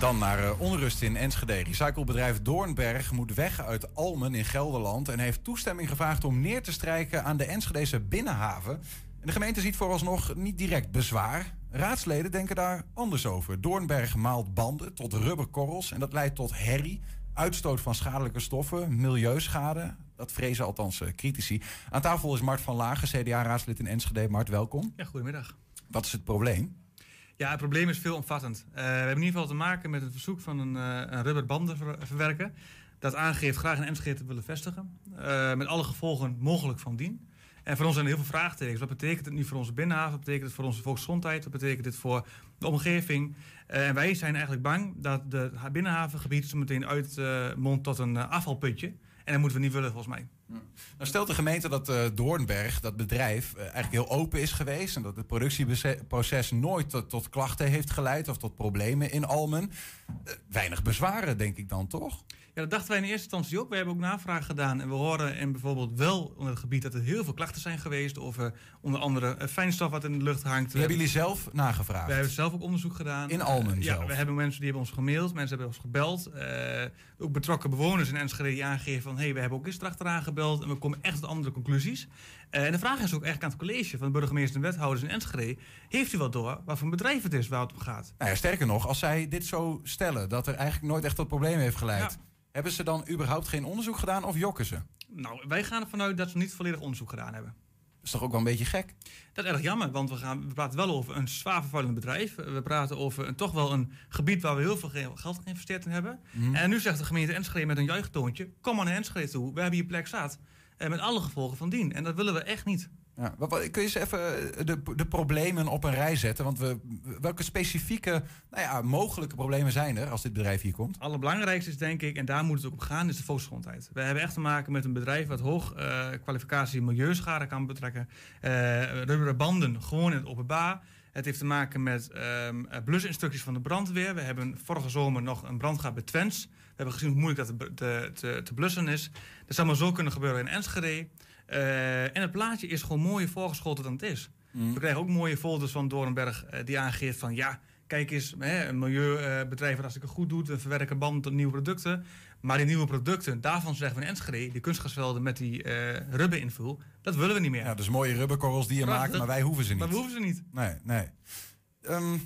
Dan naar eh, onrust in Enschede. Recyclebedrijf Doornberg moet weg uit Almen in Gelderland... en heeft toestemming gevraagd om neer te strijken aan de Enschedese binnenhaven. En de gemeente ziet vooralsnog niet direct bezwaar. Raadsleden denken daar anders over. Doornberg maalt banden tot rubberkorrels en dat leidt tot herrie... uitstoot van schadelijke stoffen, milieuschade. Dat vrezen althans eh, critici. Aan tafel is Mart van Lagen, CDA-raadslid in Enschede. Mart, welkom. Ja, goedemiddag. Wat is het probleem? Ja, het probleem is veelomvattend. Eh we hebben in ieder geval te maken met het verzoek van een, eh een rubberbandenverwerker... dat aangeeft graag een Enschede te willen vestigen. eh, met alle gevolgen mogelijk van dien. En voor ons zijn er heel veel vraagtekens. Wat betekent het nu voor onze binnenhaven? Wat betekent het voor onze volksgezondheid? Wat betekent dit voor de omgeving? En wij zijn eigenlijk bang dat de binnenhavengebied zo meteen uitmondt tot een afvalputje. En dat moeten we niet willen, volgens mij. Nou stelt de gemeente dat eh, Doornberg, dat bedrijf, eh, eigenlijk heel open is geweest. En dat het productieproces nooit tot, klachten heeft geleid of tot problemen in Almen. Eh, weinig bezwaren, denk ik dan toch? Ja, dat dachten wij in eerste instantie ook. We hebben ook navraag gedaan. En we horen in bijvoorbeeld wel onder het gebied dat er heel veel klachten zijn geweest. Over onder andere eh, fijnstof wat in de lucht hangt. Die hebben jullie zelf nagevraagd? We hebben zelf ook onderzoek gedaan. In Almen Eh, Ja, we hebben mensen die hebben ons gemaild. Mensen hebben ons gebeld. Eh, ook betrokken bewoners in Enschede die aangeven van... hé, hey, we hebben ook eens erachteraan gebeld en we komen echt tot andere conclusies. Eh, en de vraag is ook echt aan het college van de burgemeester en wethouders in Enschede... heeft u wat door wat voor een bedrijf het is waar het om gaat? Nou ja, sterker nog, als zij dit zo stellen, dat er eigenlijk nooit echt tot problemen heeft geleid. Hebben ze dan überhaupt geen onderzoek gedaan of jokken ze? Nou, wij gaan ervan uit dat ze niet volledig onderzoek gedaan hebben. Dat is toch ook wel een beetje gek? Dat is erg jammer, want we, gaan, we praten wel over een zwaar vervuilend bedrijf. We praten over een, toch wel een gebied waar we heel veel ge- geld geïnvesteerd in hebben. Mhm. En nu zegt de gemeente Enschede met een juichtoontje... kom maar naar Enschede toe, we hebben hier plek zat. Eh, met alle gevolgen van dien. En dat willen we echt niet. Ja, kun je eens even eh, de, de problemen op een rij zetten? Want we, welke specifieke nou ja, mogelijke problemen zijn er als dit bedrijf hier komt? Het allerbelangrijkste is denk ik, en daar moet het ook om gaan, is de volksgezondheid. We hebben echt te maken met een bedrijf wat hoog eh, kwalificatie milieuschade kan betrekken. Eh rubberen banden gewoon in het openbaar. Het heeft te maken met ehm, eh, blusinstructies van de brandweer. We hebben vorige zomer nog een brand gehad bij Twents. We hebben gezien hoe moeilijk dat te, te, te, te blussen is. Dat zou maar zo kunnen gebeuren in Enschede. Eh, en het plaatje is gewoon mooier voorgeschoten dan het is. Mhm. We krijgen ook mooie folders van Doornberg eh, die aangeeft van ja, kijk eens, hè, een milieubedrijf dat hartstikke goed doet, we verwerken banden tot nieuwe producten. Maar die nieuwe producten, daarvan zeggen we in Enschede, die kunstgrasvelden met die uh, rubberinvul, dat willen we niet meer. Ja, dus mooie rubberkorrels die je Prachtig. maakt, maar wij hoeven ze niet. Maar we hoeven ze niet. Nee, nee. Ehm,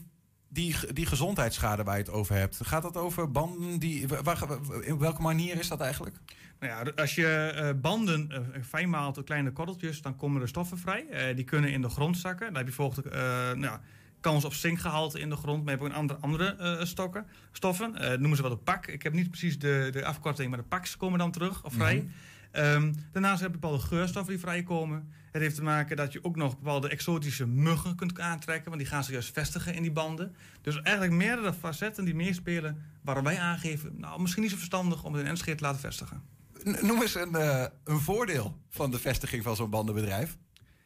die, die gezondheidsschade waar je het over hebt, gaat dat over banden die. Waar, in welke manier is dat eigenlijk? Nou ja, als je eh, banden eh, fijn maalt tot kleine korreltjes, dan komen er stoffen vrij. Eh, die kunnen in de grond zakken. Dan heb je eh, nou, ja, kans op zinkgehalte in de grond. Maar je hebt ook een andere, andere eh, stokken, stoffen. Eh, noemen ze wel de pak. Ik heb niet precies de, de afkorting, maar de paks komen dan terug of vrij. Mhm. Ehm, daarnaast heb je bepaalde geurstoffen die vrijkomen. Het heeft te maken dat je ook nog bepaalde exotische muggen kunt aantrekken. Want die gaan zich juist vestigen in die banden. Dus eigenlijk meerdere facetten die meespelen. Waarom wij aangeven, nou misschien niet zo verstandig om het in Enschede te laten vestigen. Noem eens een, eh, een voordeel van de vestiging van zo'n bandenbedrijf.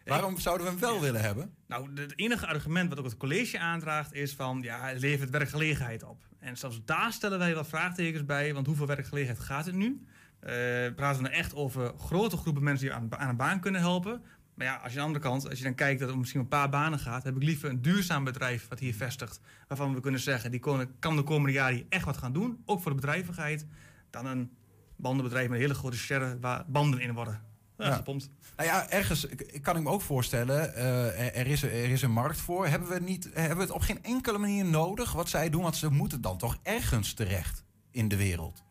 Waarom zouden we hem wel willen hebben? Nou, het enige argument wat ook het college aandraagt is van ja, het levert werkgelegenheid op. En zelfs daar stellen wij wat vraagtekens bij, want hoeveel werkgelegenheid gaat het nu? Eh, praten we nou echt over grote groepen mensen die aan, aan een baan kunnen helpen? Maar ja, als je aan de andere kant, als je dan kijkt dat het om misschien een paar banen gaat, heb ik liever een duurzaam bedrijf wat hier vestigt, waarvan we kunnen zeggen, die kon, kan de komende jaren hier echt wat gaan doen, ook voor de bedrijvigheid, dan een bandenbedrijf met een hele grote sherren waar banden in worden ja. Gepompt. Nou ja, ergens kan ik me ook voorstellen, eh, er, er is, er is een markt voor. Hebben we, niet, hebben we het op geen enkele manier nodig wat zij doen? Want ze moeten dan toch ergens terecht in de wereld.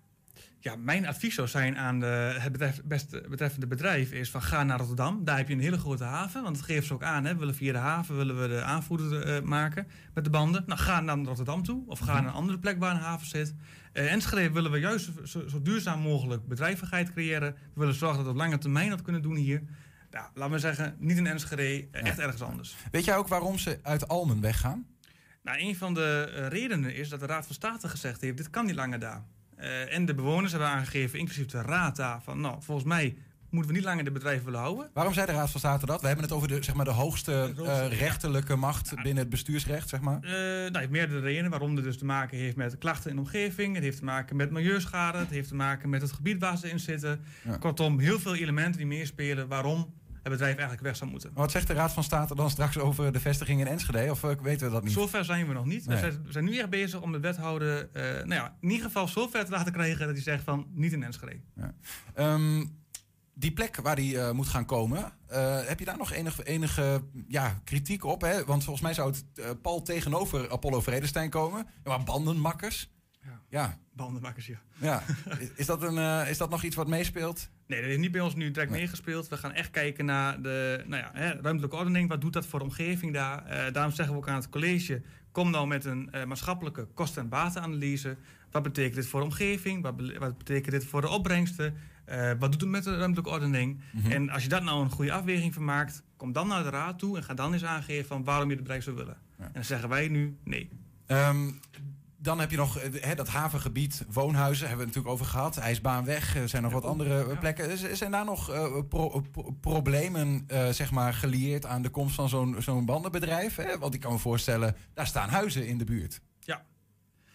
Ja, mijn advies zou zijn aan de, het betref, beste, betreffende bedrijf is van ga naar Rotterdam. Daar heb je een hele grote haven, want dat geeft ze ook aan. Hè. We willen via de haven willen we de aanvoerder eh, maken met de banden. Nou, ga naar Rotterdam toe of ga naar een andere plek waar een haven zit. Eh Enschede willen we juist zo, zo duurzaam mogelijk bedrijvigheid creëren. We willen zorgen dat we op lange termijn dat kunnen doen hier. Ja, laten we zeggen, niet in Enschede, eh, echt ergens anders. Weet jij ook waarom ze uit Almen weggaan? Nou, een van de redenen is dat de Raad van State gezegd heeft: dit kan niet langer daar. Eh, en de bewoners hebben aangegeven, inclusief de Raad daar, van nou, volgens mij moeten we niet langer de bedrijven willen houden. Waarom zei de Raad van State dat? We hebben het over de, zeg maar, de hoogste eh, rechterlijke macht binnen het bestuursrecht, zeg maar. Eh nou, heeft meerdere redenen waarom het dus te maken heeft met klachten in de omgeving. Het heeft te maken met milieuschade. Het heeft te maken met het gebied waar ze in zitten. Ja. Kortom, heel veel elementen die meespelen waarom bedrijf eigenlijk weg zou moeten. Maar wat zegt de Raad van State dan straks over de vestiging in Enschede? Of eh, weten we dat niet? Zover zijn we nog niet. Nee. We, zijn, nu echt bezig om de wethouder, eh, nou ja, in ieder geval zover te laten krijgen dat hij zegt van niet in Enschede. Ehm, die plek waar die eh, moet gaan komen, heb je daar nog enige, enige ja, kritiek op? Hè? Want volgens mij zou het pal tegenover Apollo Vredestein komen. Ja, maar bandenmakkers. Ja. Bandenmakkers, ja. ja. (laughs) Is, is, dat een, eh, is dat nog iets wat meespeelt? Nee, dat heeft niet bij ons nu direct Nee. meegespeeld. We gaan echt kijken naar de nou ja, hè, ruimtelijke ordening. Wat doet dat voor de omgeving daar? Eh, daarom zeggen we ook aan het college... kom nou met een eh, maatschappelijke kosten- en batenanalyse. Wat betekent dit voor de omgeving? Wat, be- wat betekent dit voor de opbrengsten? Wat doet het met de ruimtelijke ordening? Mhm. En als je dat nou een goede afweging van maakt... kom dan naar de raad toe en ga dan eens aangeven... van waarom je het bedrijf zou willen. En dan zeggen wij nu nee. Ehm, dan heb je nog eh, hè, dat havengebied, woonhuizen, hebben we het natuurlijk over gehad. IJsbaanweg, er zijn nog wat andere eh, plekken. Zijn daar nog eh, pro- pro- problemen eh, zeg maar, gelieerd aan de komst van zo'n zo'n bandenbedrijf? Hè? Want ik kan me voorstellen, daar staan huizen in de buurt. Ja,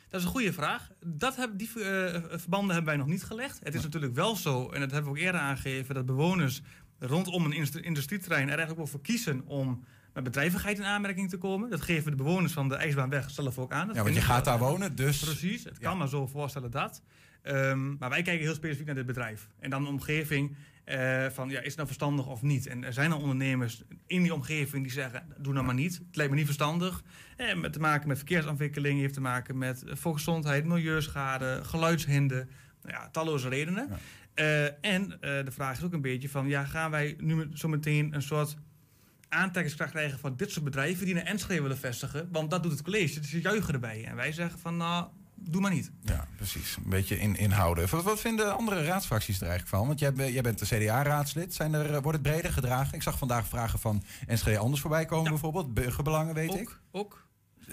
dat is een goede vraag. Dat die eh, verbanden hebben wij nog niet gelegd. Het is natuurlijk wel zo, en dat hebben we ook eerder aangegeven, dat bewoners rondom een industrie- industrieterrein er eigenlijk wel voor kiezen om met bedrijvigheid in aanmerking te komen. Dat geven de bewoners van de IJsbaanweg zelf ook aan. Dat Ja, want je gaat daar wonen, dus... Precies, het kan maar zo voorstellen dat. Ehm, maar wij kijken heel specifiek naar dit bedrijf. En dan de omgeving eh, van, ja, is het nou verstandig of niet? En er zijn al ondernemers in die omgeving die zeggen, doe nou maar niet. Het lijkt me niet verstandig. Eh, met te maken met verkeersontwikkeling, heeft te maken met eh, volksgezondheid, milieuschade, geluidshinder. Nou ja, talloze redenen. En de vraag is ook een beetje van, ja, gaan wij nu zo meteen een soort aantrekkingskracht krijgen van dit soort bedrijven die naar Enschede willen vestigen? Want dat doet het college, dus ze juichen erbij. En wij zeggen van, nou, doe maar niet. Ja, precies. Een beetje in, inhouden. Wat, wat vinden andere raadsfracties er eigenlijk van? Want jij, be- jij bent de CDA-raadslid. Zijn er, eh, wordt het breder gedragen? Ik zag vandaag vragen van NSG Anders voorbij komen bijvoorbeeld. Burgerbelangen, weet ik. Ook.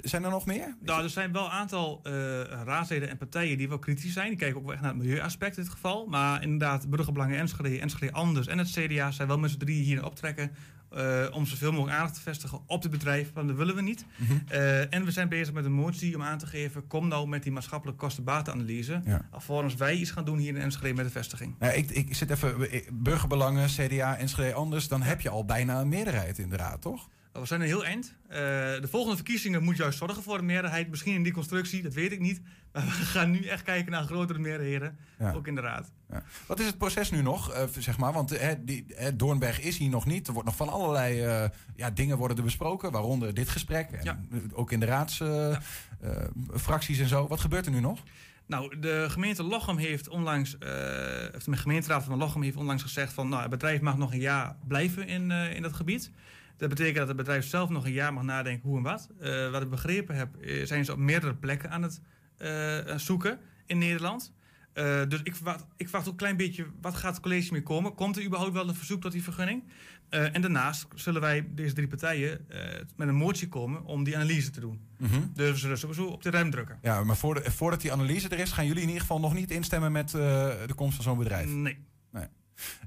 Zijn er nog meer? Nou, er zijn wel een aantal eh, raadsleden en partijen die wel kritisch zijn. Die kijken ook wel echt naar het milieuaspect in dit geval. Maar inderdaad, Burgerbelangen Enschede, Enschede Anders en het CDA zijn wel met z'n drieën hier optrekken. Eh, om zoveel mogelijk aandacht te vestigen op het bedrijf. Want dat willen we niet. Mhm. Eh, en we zijn bezig met een motie om aan te geven... kom nou met die maatschappelijke kosten-batenanalyse... Ja. alvorens wij iets gaan doen hier in Enschede met de vestiging. Nou, ik, ik zit even. eh, Burgerbelangen, CDA, NSG Anders. Dan heb je al bijna een meerderheid in de raad, toch? We zijn een heel eind. Uh, de volgende verkiezingen moet juist zorgen voor een meerderheid. Misschien in die constructie, dat weet ik niet. Maar we gaan nu echt kijken naar grotere meerderheden, ja. ook in de raad. Ja. Wat is het proces nu nog, uh, zeg maar? Want uh, die, Doornberg is hier nog niet. Er wordt nog van allerlei ja, dingen worden er besproken, waaronder dit gesprek. En ja. Ook in de raadsfracties en zo. Wat gebeurt er nu nog? Nou, de gemeente Lochem heeft onlangs, uh, de gemeenteraad van Lochem heeft onlangs gezegd van, nou, het bedrijf mag nog een jaar blijven in, uh, in dat gebied. Dat betekent dat het bedrijf zelf nog een jaar mag nadenken hoe en wat. Uh, wat ik begrepen heb, zijn ze op meerdere plekken aan het zoeken in Nederland. dus ik verwacht, ik verwacht ook een klein beetje, wat gaat het college mee komen? Komt er überhaupt wel een verzoek tot die vergunning? Uh, en daarnaast zullen wij, deze drie partijen, uh, met een motie komen om die analyse te doen. Mm -hmm. Dus we zullen sowieso op de rem drukken. Ja, maar voor de, voordat die analyse er is, gaan jullie in ieder geval nog niet instemmen met de komst van zo'n bedrijf? Nee.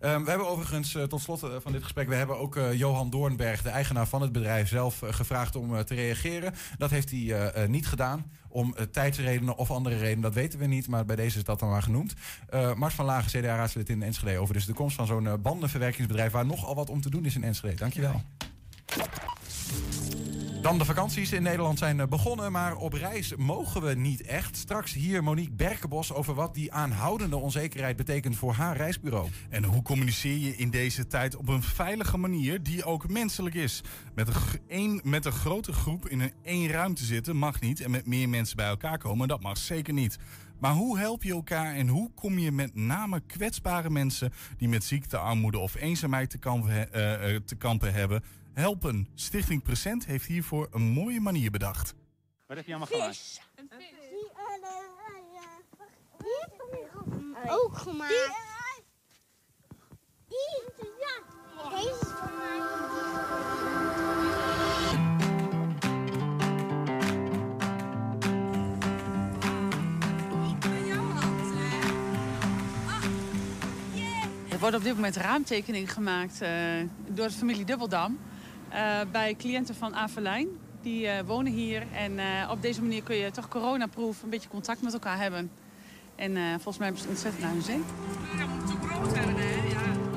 Um, we hebben overigens tot slot van dit gesprek, we hebben ook Johan Doornberg, de eigenaar van het bedrijf, zelf gevraagd om te reageren. Dat heeft hij niet gedaan. Om tijdsredenen of andere redenen, dat weten we niet. Maar bij deze is dat dan maar genoemd. Mars van Lagen, CDA-raadslid in Enschede. Over dus de komst van zo'n bandenverwerkingsbedrijf... waar nogal wat om te doen is in Enschede. Dankjewel. Dan de vakanties in Nederland zijn begonnen, maar op reis mogen we niet echt. Straks hier Monique Berkenbos over wat die aanhoudende onzekerheid betekent voor haar reisbureau. En hoe communiceer je in deze tijd op een veilige manier die ook menselijk is? Met een, met een grote groep in een één ruimte zitten mag niet en met meer mensen bij elkaar komen, dat mag zeker niet. Maar hoe help je elkaar en hoe kom je met name kwetsbare mensen die met ziekte, armoede of eenzaamheid te kampen, uh, te kampen hebben helpen. Stichting Present heeft hiervoor een mooie manier bedacht. Wat heb je allemaal gemaakt? Een vis. Ook gemaakt. Die, ja, deze is van mij. Er wordt op dit moment raamtekeningen gemaakt uh, door de familie Dubbeldam. Uh, bij cliënten van Avelijn. Die uh, wonen hier en uh, op deze manier kun je toch coronaproof een beetje contact met elkaar hebben. En volgens mij hebben ze het ontzettend naar hun zin. Ja, moet zo groot werden, hè? Ja.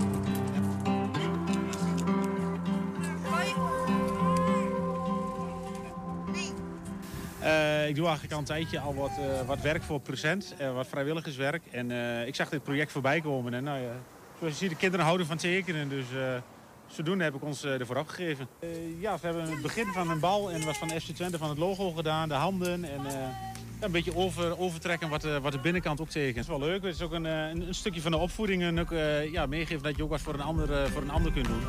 Uh, ik doe eigenlijk al een tijdje al wat, uh, wat werk voor Present, uh, wat vrijwilligerswerk. En ik zag dit project voorbij komen. En nou ja, zoals je ziet, de kinderen houden van tekenen. Dus zodoende heb ik ons ervoor afgegeven. ja, we hebben het begin van een bal en wat van FC Twente van het logo gedaan. De handen en een beetje over, overtrekken wat, wat de binnenkant ook tekent. Dat is wel leuk. Het is ook een, een, een stukje van de opvoeding. En ook ja, meegeven dat je ook wat voor een ander, voor een ander kunt doen.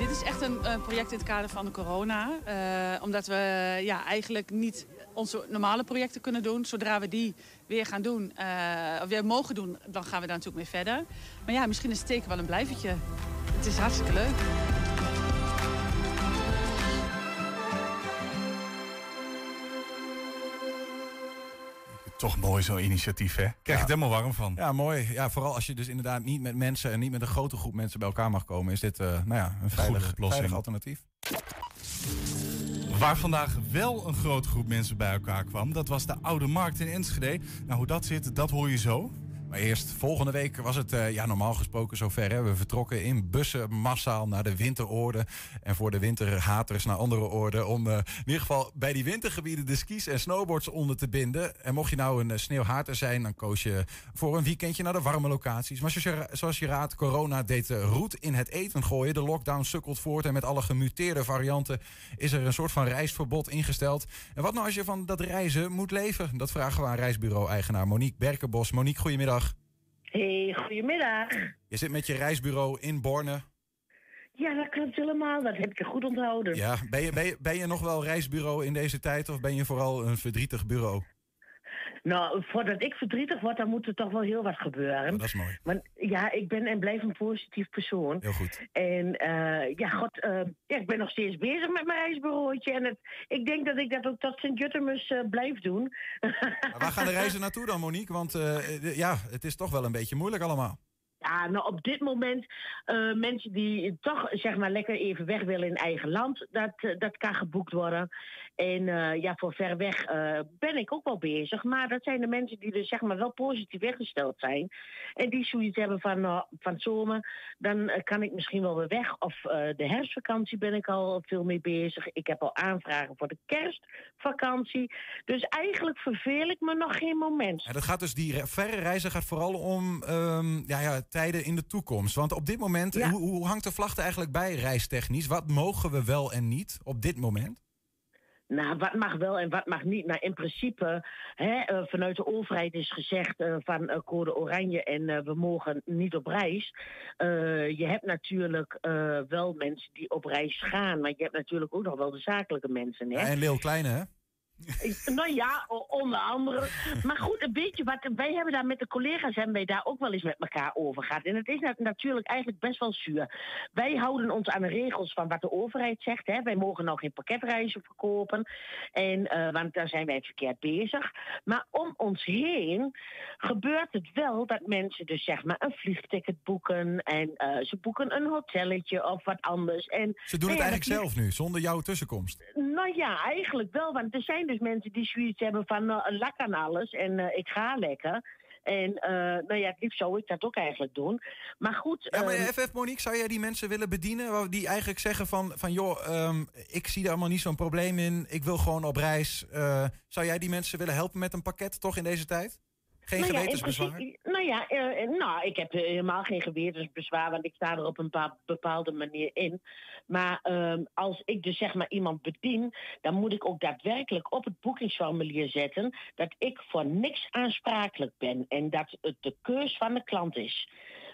dit is echt een, een, project in het kader van de corona. Uh, omdat we ja, eigenlijk niet onze normale projecten kunnen doen. Zodra we die weer gaan doen, uh, of weer mogen doen, dan gaan we daar natuurlijk mee verder. Maar ja, misschien is het teken wel een blijvertje. Het is hartstikke leuk. Toch mooi zo'n initiatief, hè? Krijg je het helemaal warm van. Ja, mooi. Ja, vooral als je dus inderdaad niet met mensen en niet met een grote groep mensen bij elkaar mag komen, is dit uh, nou ja, een veilig, veilig alternatief. Waar vandaag wel een grote groep mensen bij elkaar kwam, dat was de Oude Markt in Enschede. Nou, hoe dat zit, dat hoor je zo. Maar eerst, volgende week was het uh, ja, normaal gesproken zover. Hè. We vertrokken in bussen massaal naar de winteroorden. En voor de winterhaters naar andere oorden. Om uh, in ieder geval bij die wintergebieden de skis en snowboards onder te binden. En mocht je nou een uh, sneeuwhater zijn, dan koos je voor een weekendje naar de warme locaties. Maar zoals je, zoals je raadt, corona deed roet in het eten gooien. De lockdown sukkelt voort. En met alle gemuteerde varianten is er een soort van reisverbod ingesteld. En wat nou als je van dat reizen moet leven? Dat vragen we aan reisbureau-eigenaar Monique Berkenbos. Monique, goedemiddag. Hey, goedemiddag. Je zit met je reisbureau in Borne. Ja, dat klopt helemaal. Dat heb je goed onthouden. Ja, ben je, ben je, ben je nog wel reisbureau in deze tijd of ben je vooral een verdrietig bureau? Nou, voordat ik verdrietig word, dan moet er toch wel heel wat gebeuren. Oh, dat is mooi. Maar ja, ik ben en blijf een positief persoon. Heel goed. En uh, ja, god, uh, ja, ik ben nog steeds bezig met mijn reisbureautje. En het, ik denk dat ik dat ook tot Sint-Juttemus uh, blijf doen. Maar waar gaan de reizen naartoe dan, Monique? Want ja, het is toch wel een beetje moeilijk allemaal. Ja, nou op dit moment eh, mensen die toch zeg maar lekker even weg willen in eigen land, dat, eh, dat kan geboekt worden. En eh, ja, voor ver weg eh, ben ik ook wel bezig. Maar dat zijn de mensen die dus zeg maar wel positief weggesteld zijn. En die zoiets hebben van, uh, van zomer, dan eh, kan ik misschien wel weer weg. Of eh, de herfstvakantie ben ik al veel mee bezig. Ik heb al aanvragen voor de kerstvakantie. Dus eigenlijk verveel ik me nog geen moment. En dat gaat dus, die re- verre reizen gaat vooral om ehm, ja, ja, tijden in de toekomst. Want op dit moment, hoe, hoe hangt de vlag er eigenlijk bij reistechnisch? Wat mogen we wel en niet op dit moment? Nou, wat mag wel en wat mag niet? Nou, in principe, hè, eh, vanuit de overheid is gezegd eh, van eh, code oranje en we mogen niet op reis. Je hebt natuurlijk wel mensen die op reis gaan, maar je hebt natuurlijk ook nog wel de zakelijke mensen. Hè? En Leeuw Kleine, hè? Nou ja, onder andere. Maar goed, een beetje wat. Wij hebben daar met de collega's hebben wij daar ook wel eens met elkaar over gehad. En het is nat- natuurlijk eigenlijk best wel zuur. Wij houden ons aan de regels van wat de overheid zegt. Hè. Wij mogen nou geen pakketreizen verkopen. En, eh, want daar zijn wij verkeerd bezig. Maar om ons heen gebeurt het wel dat mensen dus zeg maar een vliegticket boeken. En eh, ze boeken een hotelletje of wat anders. En, Ze doen nou het ja, eigenlijk zelf nu, zonder jouw tussenkomst. nou ja, eigenlijk wel. Want er zijn dus mensen die zoiets hebben van uh, lak aan alles en eh, ik ga lekker. En eh, nou ja, het liefst zou ik dat ook eigenlijk doen. Maar goed. Ja, maar ehm, FF Monique, zou jij die mensen willen bedienen? Die eigenlijk zeggen van, van joh, ehm, ik zie daar allemaal niet zo'n probleem in. Ik wil gewoon op reis. Eh, zou jij die mensen willen helpen met een pakket toch in deze tijd? Geen nou ja, in gewetensbezwaar? Nou ja, eh, eh, nou, ik heb helemaal geen gewetensbezwaar, want ik sta er op een pa- bepaalde manier in. Maar ehm, als ik dus zeg maar iemand bedien, dan moet ik ook daadwerkelijk op het boekingsformulier zetten dat ik voor niks aansprakelijk ben en dat het de keus van de klant is.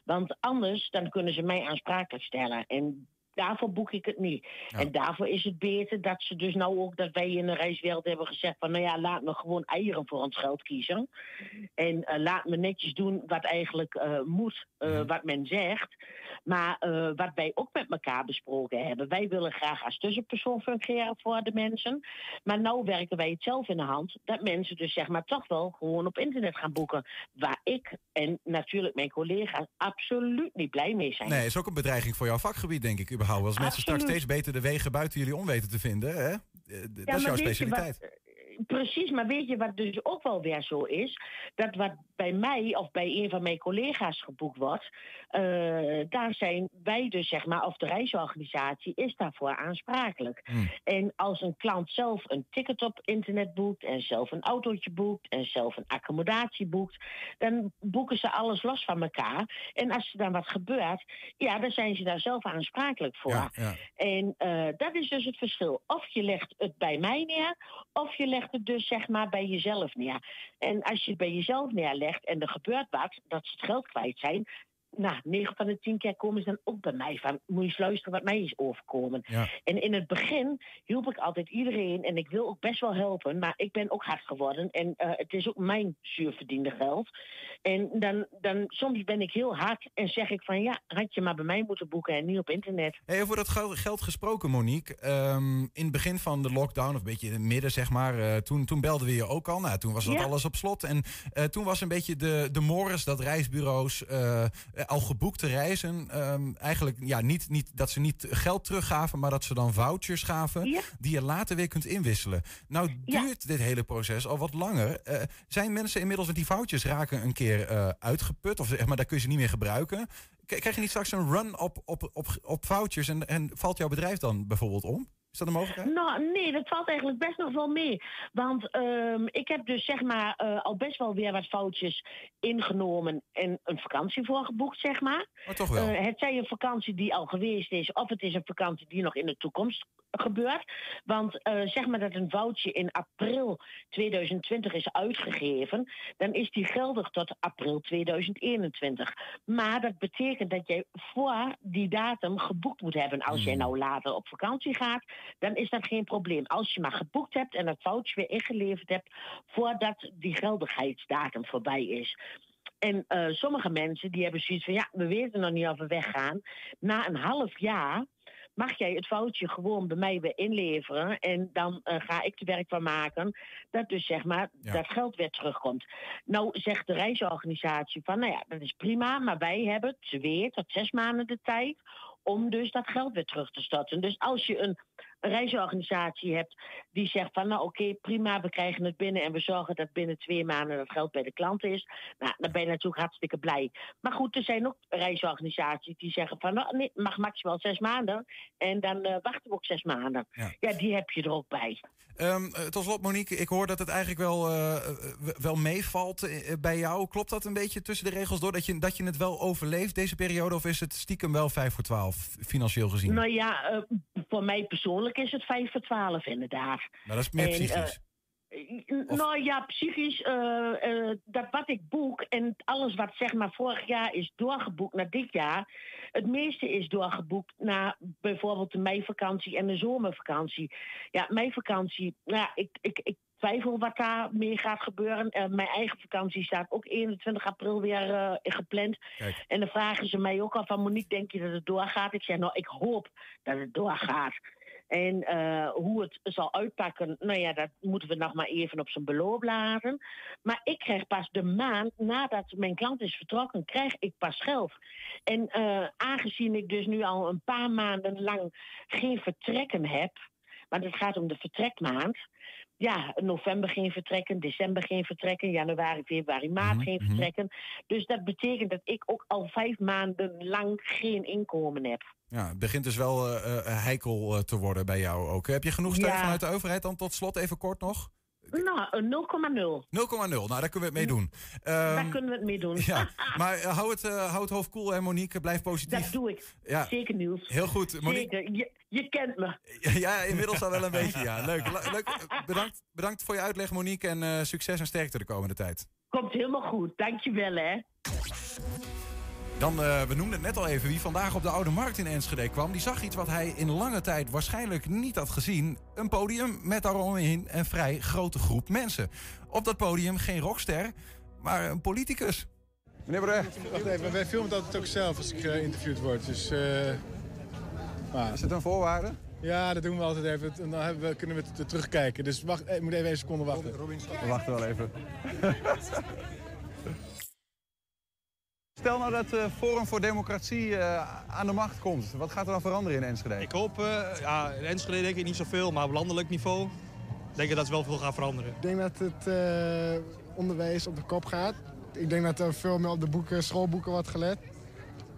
Want anders dan kunnen ze mij aansprakelijk stellen. En daarvoor boek ik het niet. En daarvoor is het beter dat ze dus nou ook dat wij in de reiswereld hebben gezegd van nou ja, laat me gewoon eieren voor ons geld kiezen. En eh, laat me netjes doen wat eigenlijk eh, moet, eh, wat men zegt. Maar wat wij ook met elkaar besproken hebben, wij willen graag als tussenpersoon fungeren voor de mensen. Maar nou werken wij het zelf in de hand dat mensen dus zeg maar toch wel gewoon op internet gaan boeken. Waar ik en natuurlijk mijn collega's absoluut niet blij mee zijn. Nee, is ook een bedreiging voor jouw vakgebied, denk ik, überhaupt. Als mensen straks steeds beter de wegen buiten jullie om weten te vinden, hè? Eh, dat is jouw specialiteit. Precies, maar weet je wat dus ook wel weer zo is? Dat wat bij mij of bij een van mijn collega's geboekt wordt, eh, daar zijn wij dus, zeg maar, of de reisorganisatie is daarvoor aansprakelijk. En als een klant zelf een ticket op internet boekt en zelf een autootje boekt en zelf een accommodatie boekt, dan boeken ze alles los van elkaar. En als er dan wat gebeurt, ja, dan zijn ze daar zelf aansprakelijk voor. Ja, ja. En eh, dat is dus het verschil. Of je legt het bij mij neer, of je legt het dus zeg maar bij jezelf neer. En als je het bij jezelf neerlegt en er gebeurt wat, dat ze het geld kwijt zijn. Nou, 9 van de 10 keer komen ze dan ook bij mij van, moet je eens luisteren wat mij is overkomen. Ja. En in het begin hielp ik altijd iedereen en ik wil ook best wel helpen, maar ik ben ook hard geworden en eh, het is ook mijn zuurverdiende geld. En dan, dan soms ben ik heel hard en zeg ik van ja, had je maar bij mij moeten boeken en niet op internet. Hey, over dat geld, gesproken, Monique. Ehm, in het begin van de lockdown, of een beetje in het midden, zeg maar. eh, toen, toen belden we je ook al. Nou, toen was dat Ja. alles op slot. En eh, toen was een beetje de, de mores dat reisbureaus al geboekte reizen. ehm, eigenlijk ja, niet, niet dat ze niet geld teruggaven, maar dat ze dan vouchers gaven. Die je later weer kunt inwisselen. Nou duurt dit hele proces al wat langer. Eh, zijn mensen inmiddels met die vouchers raken een keer eh, uitgeput? Of zeg maar, daar kun je ze niet meer gebruiken. K- Krijg je niet straks een run op, op, op, op vouchers en, en valt jouw bedrijf dan bijvoorbeeld om? Is dat een mogelijkheid? Nou, nee, dat valt eigenlijk best nog wel mee. Want ehm, ik heb dus zeg maar eh, al best wel weer wat foutjes ingenomen en een vakantie voor geboekt, zeg maar. Maar toch wel. Eh, het zij een vakantie die al geweest is, of het is een vakantie die nog in de toekomst gebeurt. Want eh, zeg maar dat een voucher in april 2020 is uitgegeven, dan is die geldig tot april 2021. Maar dat betekent dat jij voor die datum geboekt moet hebben. Als jij nou later op vakantie gaat, dan is dat geen probleem. Als je maar geboekt hebt en dat voucher weer ingeleverd hebt voordat die geldigheidsdatum voorbij is. En eh, sommige mensen die hebben zoiets van, ja, we weten nog niet of we weggaan. Na een half jaar mag jij het foutje gewoon bij mij weer inleveren. En dan eh, ga ik er werk van maken dat dus zeg maar Ja. dat geld weer terugkomt. Nou zegt de reisorganisatie van, nou ja, dat is prima, maar wij hebben twee tot zes maanden de tijd om dus dat geld weer terug te storten. Dus als je een reisorganisatie hebt die zegt van, nou oké, prima, we krijgen het binnen en we zorgen dat binnen twee maanden dat geld bij de klant is, nou, dan ben je natuurlijk hartstikke blij. Maar goed, er zijn ook reisorganisaties die zeggen van, nou nee, mag maximaal zes maanden en dan eh, wachten we ook zes maanden. Ja. die heb je er ook bij. Ehm, eh, tot slot, Monique, ik hoor dat het eigenlijk wel, eh, wel meevalt bij jou. Klopt dat een beetje tussen de regels door dat je, dat je het wel overleeft deze periode? Of is het stiekem wel 5 voor 12 financieel gezien? Nou ja, voor mij persoonlijk is het vijf voor twaalf inderdaad. Maar dat is meer En, psychisch. eh, Nou ja, psychisch, eh, eh, dat wat ik boek en alles wat zeg maar vorig jaar is doorgeboekt naar dit jaar, het meeste is doorgeboekt naar bijvoorbeeld de meivakantie en de zomervakantie. Ja, meivakantie, nou ja, ik, ik, ik twijfel wat daar mee gaat gebeuren. Eh, mijn eigen vakantie staat ook 21 april weer eh, gepland. En dan vragen ze mij ook al van Monique, denk je dat het doorgaat? Ik zeg, nou, ik hoop dat het doorgaat. En eh, hoe het zal uitpakken, nou ja, dat moeten we nog maar even op zijn beloop laten. Maar ik krijg pas de maand nadat mijn klant is vertrokken, krijg ik pas geld. En eh, aangezien ik dus nu al een paar maanden lang geen vertrekken heb, maar het gaat om de vertrekmaand. Ja, november geen vertrekken, december geen vertrekken, januari, februari, maart geen vertrekken. Dus dat betekent dat ik ook al vijf maanden lang geen inkomen heb. Ja, het begint dus wel eh, eh, heikel eh, te worden bij jou ook. Heb je genoeg steun Ja. vanuit de overheid dan tot slot even kort nog? 0,0. Nou, een 0,0. Nou, daar kunnen we het mee doen. Ehm, Daar kunnen we het mee doen. Ja, (laughs) maar eh, hou, het, eh, hou het hoofd koel en Monique, blijf positief. Dat doe ik. Ja. Zeker Niels. Heel goed, Monique. Zeker. Je, je kent me. Ja, inmiddels al wel een beetje, ja. Leuk. Le- leuk. Bedankt, bedankt voor je uitleg, Monique. En eh, succes en sterkte de komende tijd. Komt helemaal goed. Dankjewel hè. Dan, eh, we noemden het net al even, wie vandaag op de Oude Markt in Enschede kwam... die zag iets wat hij in lange tijd waarschijnlijk niet had gezien. Een podium met daaromheen een vrij grote groep mensen. Op dat podium geen rockster, maar een politicus. Meneer Brecht. Wacht even, wij filmen het altijd ook zelf als ik geïnterviewd word. Dus, Is het een voorwaarde? Ja, dat doen we altijd even. En dan we, kunnen we het er terugkijken. Dus wacht, ik moet even een seconde wachten. We wachten wel even. (laughs) Stel nou dat eh Forum voor Democratie eh, aan de macht komt. Wat gaat er dan veranderen in Enschede? Ik hoop, eh, ja, in Enschede denk ik niet zoveel, maar op landelijk niveau denk ik dat wel veel gaat veranderen. Ik denk dat het eh, onderwijs op de kop gaat. Ik denk dat er veel meer op de boeken, schoolboeken wordt gelet.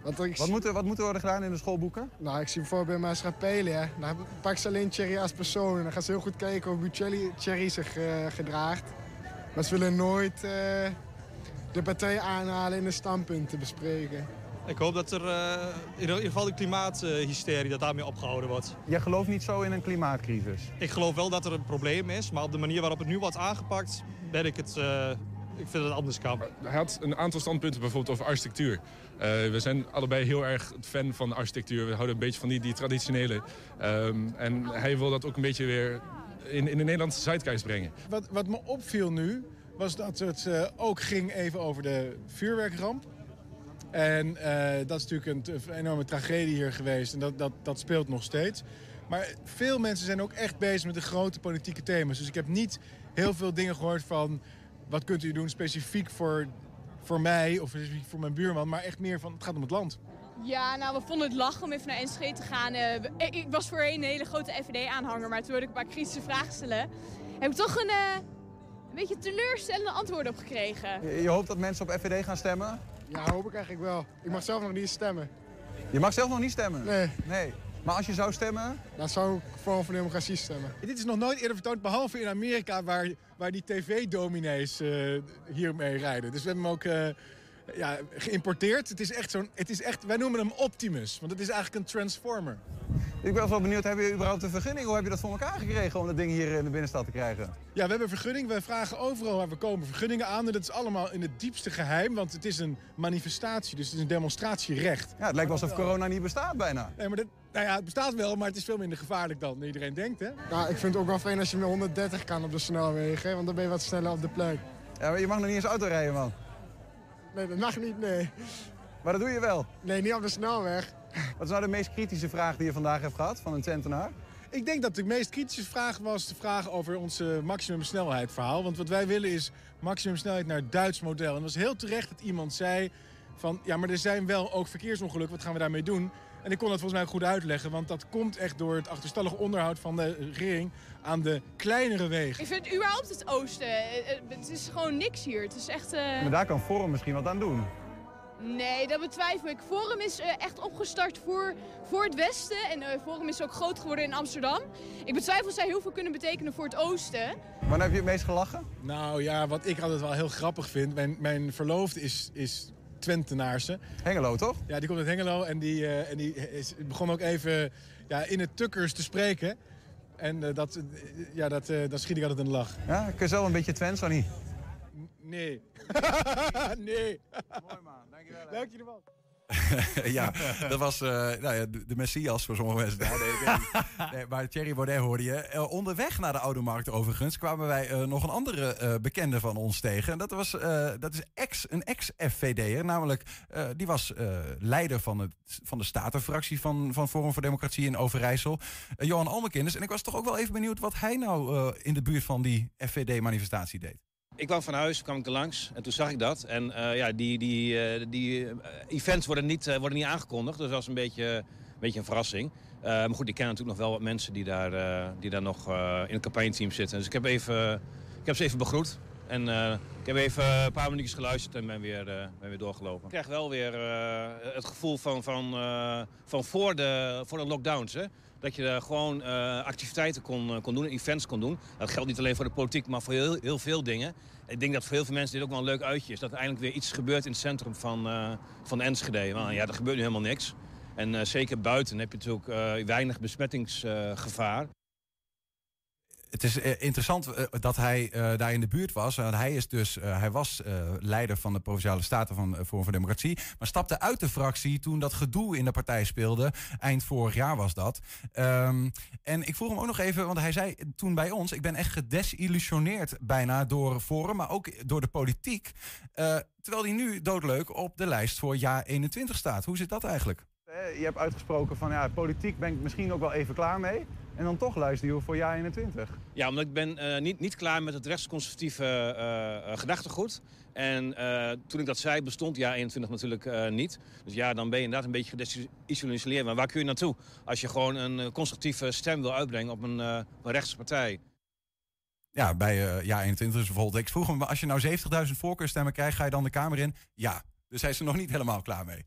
Want ik... Wat, moet er, wat moet er worden gedaan in de schoolboeken? Nou, ik zie bijvoorbeeld bij maatschappij, hè. Dan pak ze alleen Thierry als persoon. En dan gaan ze heel goed kijken hoe Thierry, Thierry zich eh, gedraagt. Maar ze willen nooit eh, de partij aanhalen en de standpunten bespreken. Ik hoop dat er eh, in ieder geval de klimaathysterie, dat daarmee opgehouden wordt. Jij gelooft niet zo in een klimaatcrisis? Ik geloof wel dat er een probleem is, maar op de manier waarop het nu wordt aangepakt, ben ik het, eh, ik vind dat het anders kan. Hij had een aantal standpunten bijvoorbeeld over architectuur. Eh, we zijn allebei heel erg fan van architectuur. We houden een beetje van die, die traditionele. Ehm, en hij wil dat ook een beetje weer in, in de Nederlandse zeitgeist brengen. Wat, wat me opviel nu, was dat het eh, ook ging even over de vuurwerkramp. En eh, dat is natuurlijk een, enorme tragedie hier geweest. En dat, dat, dat speelt nog steeds. Maar veel mensen zijn ook echt bezig met de grote politieke thema's. Dus ik heb niet heel veel dingen gehoord van... wat kunt u doen specifiek voor, voor mij of specifiek voor mijn buurman. Maar echt meer van, het gaat om het land. Ja, nou, we vonden het lachen om even naar Enschede te gaan. Eh, ik, was voorheen een hele grote FVD-aanhanger, maar toen wilde ik een paar kritische vragen stellen. Heb ik toch een beetje teleurstellende antwoorden op gekregen. Je, je hoopt dat mensen op FVD gaan stemmen? Ja, hoop ik eigenlijk wel. Ik mag zelf nog niet stemmen. Je mag zelf nog niet stemmen? Nee. Nee. Maar als je zou stemmen? Dan zou ik Forum voor Democratie stemmen. Dit is nog nooit eerder vertoond, behalve in Amerika... waar, waar die tv-dominees eh, hiermee rijden. Dus we hebben hem ook eh, ja, geïmporteerd. Het is echt zo'n, het is echt, wij noemen hem Optimus, want het is eigenlijk een transformer. Ik ben wel benieuwd, heb je überhaupt een vergunning? Hoe heb je dat voor elkaar gekregen om dat ding hier in de binnenstad te krijgen? Ja, we hebben een vergunning. We vragen overal waar we komen vergunningen aan. En dat is allemaal in het diepste geheim, want het is een manifestatie. Dus het is een demonstratierecht. Ja, het lijkt wel alsof corona niet bestaat bijna. Nee, maar dat, nou ja, het bestaat wel, maar het is veel minder gevaarlijk dan iedereen denkt, hè? Nou, ik vind het ook wel fijn als je met 130 kan op de snelwegen, hè, want dan ben je wat sneller op de plek. Ja, maar je mag nog niet eens auto rijden, man. Nee, dat mag niet, nee. Maar dat doe je wel? Nee, niet op de snelweg. Wat is nou de meest kritische vraag die je vandaag hebt gehad van een Twentenaar? Ik denk dat de meest kritische vraag was de vraag over onze maximumsnelheid verhaal. Want wat wij willen is maximumsnelheid naar het Duits model. En het was heel terecht dat iemand zei van... ja, maar er zijn wel ook verkeersongelukken, wat gaan we daarmee doen? En ik kon dat volgens mij goed uitleggen, want dat komt echt door het achterstallig onderhoud van de regering aan de kleinere wegen. Ik vind überhaupt het oosten, eh, eh, het is gewoon niks hier. Het is echt... eh, Maar daar kan Forum misschien wat aan doen. Nee, dat betwijfel ik. Forum is echt opgestart voor, voor het Westen. En Forum is ook groot geworden in Amsterdam. Ik betwijfel of zij heel veel kunnen betekenen voor het Oosten. Wanneer heb je het meest gelachen? Nou ja, wat ik altijd wel heel grappig vind. Mijn, mijn verloofde is, is Twentenaarse. Hengelo, toch? Ja, die komt uit Hengelo. En die, eh, en die is, begon ook even ja, in het tukkers te spreken. En eh, dat, eh, ja, dat, dan schiet ik altijd in de lach. Ja, kun je zelf een beetje Twents, of niet? Nee. (laughs) nee. Mooi man, dankjewel. Dank je wel. (laughs) ja, dat was eh, nou ja, de, Messias voor sommige mensen. daar. Nee, (laughs) nee, maar Thierry Baudet hoorde je. Eh, onderweg naar de Oude Markt overigens kwamen wij eh, nog een andere bekende van ons tegen. En dat, was, dat is ex, een ex-FVD'er. Namelijk, die was leider van, het, van de statenfractie van, van Forum voor Democratie in Overijssel. Johan Almekinders. En ik was toch ook wel even benieuwd wat hij nou in de buurt van die FVD-manifestatie deed. Ik kwam van huis, kwam ik er langs en toen zag ik dat. En eh, ja, die, die, eh, die eh, events worden niet, worden niet aangekondigd, dus dat was een beetje, een beetje een verrassing. Maar goed, ik ken natuurlijk nog wel wat mensen die daar, die daar nog in het campagneteam zitten. Dus ik heb, even, ik heb ze even begroet. En ik heb even een paar minuutjes geluisterd en ben weer, ben weer doorgelopen. Ik krijg wel weer het gevoel van, van, van voor, de, voor de lockdowns. Hè? Dat je gewoon eh, activiteiten kon, eh, kon doen, events kon doen. Dat geldt niet alleen voor de politiek, maar voor heel, heel veel dingen. Ik denk dat voor heel veel mensen dit ook wel een leuk uitje is. Dat er eindelijk weer iets gebeurt in het centrum van, eh, van Enschede. Want ja, er gebeurt nu helemaal niks. En zeker buiten heb je natuurlijk weinig besmettingsgevaar. Het is eh, interessant eh, dat hij eh, daar in de buurt was. Want hij, is dus, hij was leider van de Provinciale Staten van Forum voor Democratie. Maar stapte uit de fractie toen dat gedoe in de partij speelde. Eind vorig jaar was dat. Ehm, en ik vroeg hem ook nog even, want hij zei toen bij ons... ik ben echt gedesillusioneerd bijna door Forum, maar ook door de politiek. Terwijl hij nu doodleuk op de lijst voor jaar 21 staat. Hoe zit dat eigenlijk? Eh, Je hebt uitgesproken van ja, politiek ben ik misschien ook wel even klaar mee. En dan toch luister je voor jaar 21. Ja, omdat ik ben eh, niet, niet klaar met het rechtsconservatieve eh, eh, gedachtegoed. En eh, toen ik dat zei, bestond jaar 21 natuurlijk eh, niet. Dus ja, dan ben je inderdaad een beetje gedesillusioneerd. Maar waar kun je naartoe als je gewoon een constructieve stem wil uitbrengen op een, eh, een rechtse partij? Ja, bij eh jaar 21 dus bijvoorbeeld. Ik vroeg hem, als je nou 70.000 voorkeurstemmen krijgt, ga je dan de Kamer in? Ja. Dus hij is er nog niet helemaal klaar mee.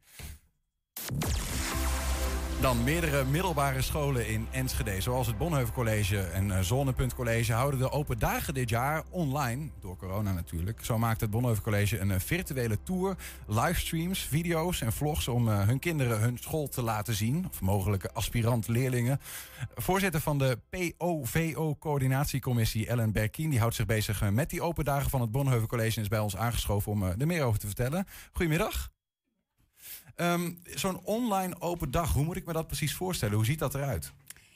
Dan meerdere middelbare scholen in Enschede, zoals het Bonheuvel College en eh, Zonnepunt College, houden de open dagen dit jaar online, door corona natuurlijk. Zo maakt het Bonheuvel College een eh, virtuele tour, livestreams, video's en vlogs om eh, hun kinderen hun school te laten zien, of mogelijke aspirant-leerlingen. Voorzitter van de POVO-coördinatiecommissie, Ellen Berkien, die houdt zich bezig met die open dagen van het Bonheuvel College en is bij ons aangeschoven om er meer over te vertellen. Goedemiddag. Ehm, Zo'n online open dag, hoe moet ik me dat precies voorstellen? Hoe ziet dat eruit?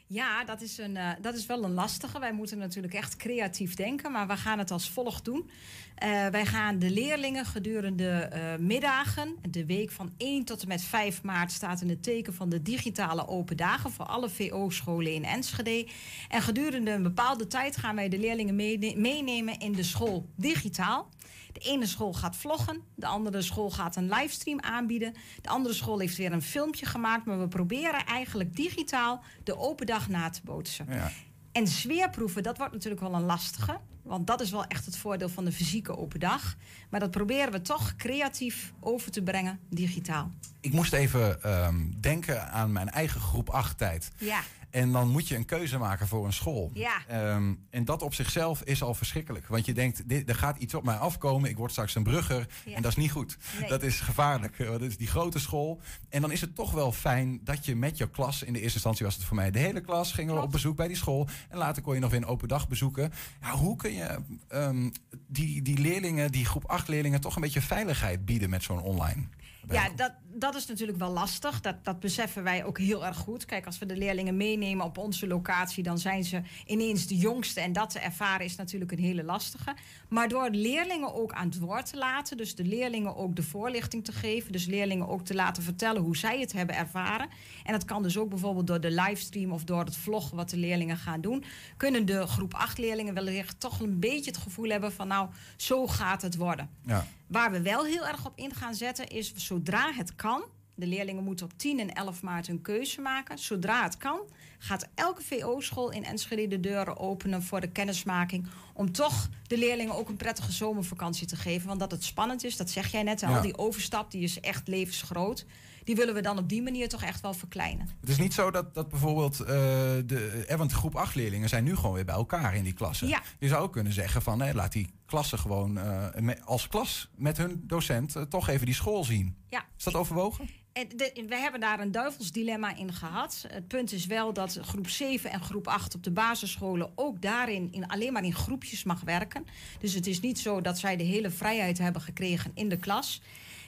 Ja, dat is, een, eh, dat is wel een lastige. Wij moeten natuurlijk echt creatief denken, maar we gaan het als volgt doen. Eh, wij gaan de leerlingen gedurende eh, middagen, de week van 1 tot en met 5 maart, staat in het teken van de digitale open dagen voor alle VO-scholen in Enschede. En gedurende een bepaalde tijd gaan wij de leerlingen meene- meenemen in de school digitaal. De ene school gaat vloggen, de andere school gaat een livestream aanbieden. De andere school heeft weer een filmpje gemaakt, maar we proberen eigenlijk digitaal de open dag na te bootsen. Ja. En sfeerproeven, dat wordt natuurlijk wel een lastige. Want dat is wel echt het voordeel van de fysieke open dag. Maar dat proberen we toch creatief over te brengen, digitaal. Ik moest even ehm, denken aan mijn eigen groep 8 tijd. Ja. En dan moet je een keuze maken voor een school. Ja. Ehm, en dat op zichzelf is al verschrikkelijk. Want je denkt, dit, er gaat iets op mij afkomen. Ik word straks een brugger. Ja. En dat is niet goed. Nee. Dat is gevaarlijk. Dat is die grote school. En dan is het toch wel fijn dat je met je klas... in de eerste instantie was het voor mij de hele klas... gingen we op bezoek bij die school. En later kon je nog weer een open dag bezoeken. Ja, hoe kun je ehm, die, die leerlingen, die groep 8 leerlingen... toch een beetje veiligheid bieden met zo'n online? Ja, dat, dat is natuurlijk wel lastig. Dat, dat beseffen wij ook heel erg goed. Kijk, als we de leerlingen meenemen op onze locatie, dan zijn ze ineens de jongste. En dat te ervaren is natuurlijk een hele lastige. Maar door leerlingen ook aan het woord te laten, dus de leerlingen ook de voorlichting te geven, dus leerlingen ook te laten vertellen hoe zij het hebben ervaren. En dat kan dus ook bijvoorbeeld door de livestream of door het vlog wat de leerlingen gaan doen. Kunnen de groep 8 leerlingen wellicht toch een beetje het gevoel hebben van nou, zo gaat het worden. Ja. Waar we wel heel erg op in gaan zetten is zodra het kan. De leerlingen moeten op 10 en 11 maart een keuze maken. Zodra het kan, gaat elke VO-school in Enschede de deuren openen voor de kennismaking. Om toch de leerlingen ook een prettige zomervakantie te geven. Want dat het spannend is, dat zeg jij net. Ja. Al die overstap die is echt levensgroot. Die willen we dan op die manier toch echt wel verkleinen. Het is niet zo dat, dat bijvoorbeeld eh, de. eh, want groep 8 leerlingen zijn nu gewoon weer bij elkaar in die klassen. Ja. Je zou ook kunnen zeggen van laat die klassen gewoon eh, me- als klas met hun docent eh, toch even die school zien. Ja. Is dat overwogen? En de, we hebben daar een duivelsdilemma in gehad. Het punt is wel dat groep 7 en groep 8 op de basisscholen ook daarin in, alleen maar in groepjes mag werken. Dus het is niet zo dat zij de hele vrijheid hebben gekregen in de klas.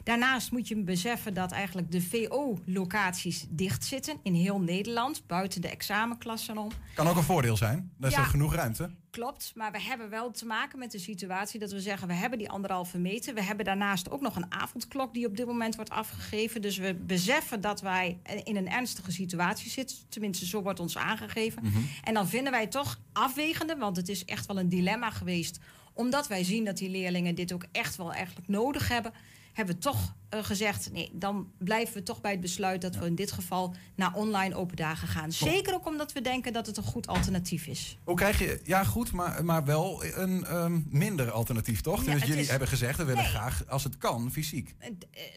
Daarnaast moet je beseffen dat eigenlijk de VO-locaties dichtzitten in heel Nederland, buiten de examenklassen om. Kan ook een voordeel zijn. Daar is Ja. genoeg ruimte. Klopt, maar we hebben wel te maken met de situatie dat we zeggen... we hebben die anderhalve meter. We hebben daarnaast ook nog een avondklok die op dit moment wordt afgegeven. Dus we beseffen dat wij in een ernstige situatie zitten. Tenminste, zo wordt ons aangegeven. Mhm. En dan vinden wij toch afwegende, want het is echt wel een dilemma geweest... omdat wij zien dat die leerlingen dit ook echt wel eigenlijk nodig hebben... hebben we toch eh, gezegd, nee, dan blijven we toch bij het besluit... dat we in dit geval naar online open dagen gaan. Zeker ook omdat we denken dat het een goed alternatief is. Hoe krijg je, ja goed, maar, maar wel een ehm, minder alternatief, toch? Ja, dus jullie is- hebben gezegd, we willen Nee. graag, als het kan, fysiek. Eh,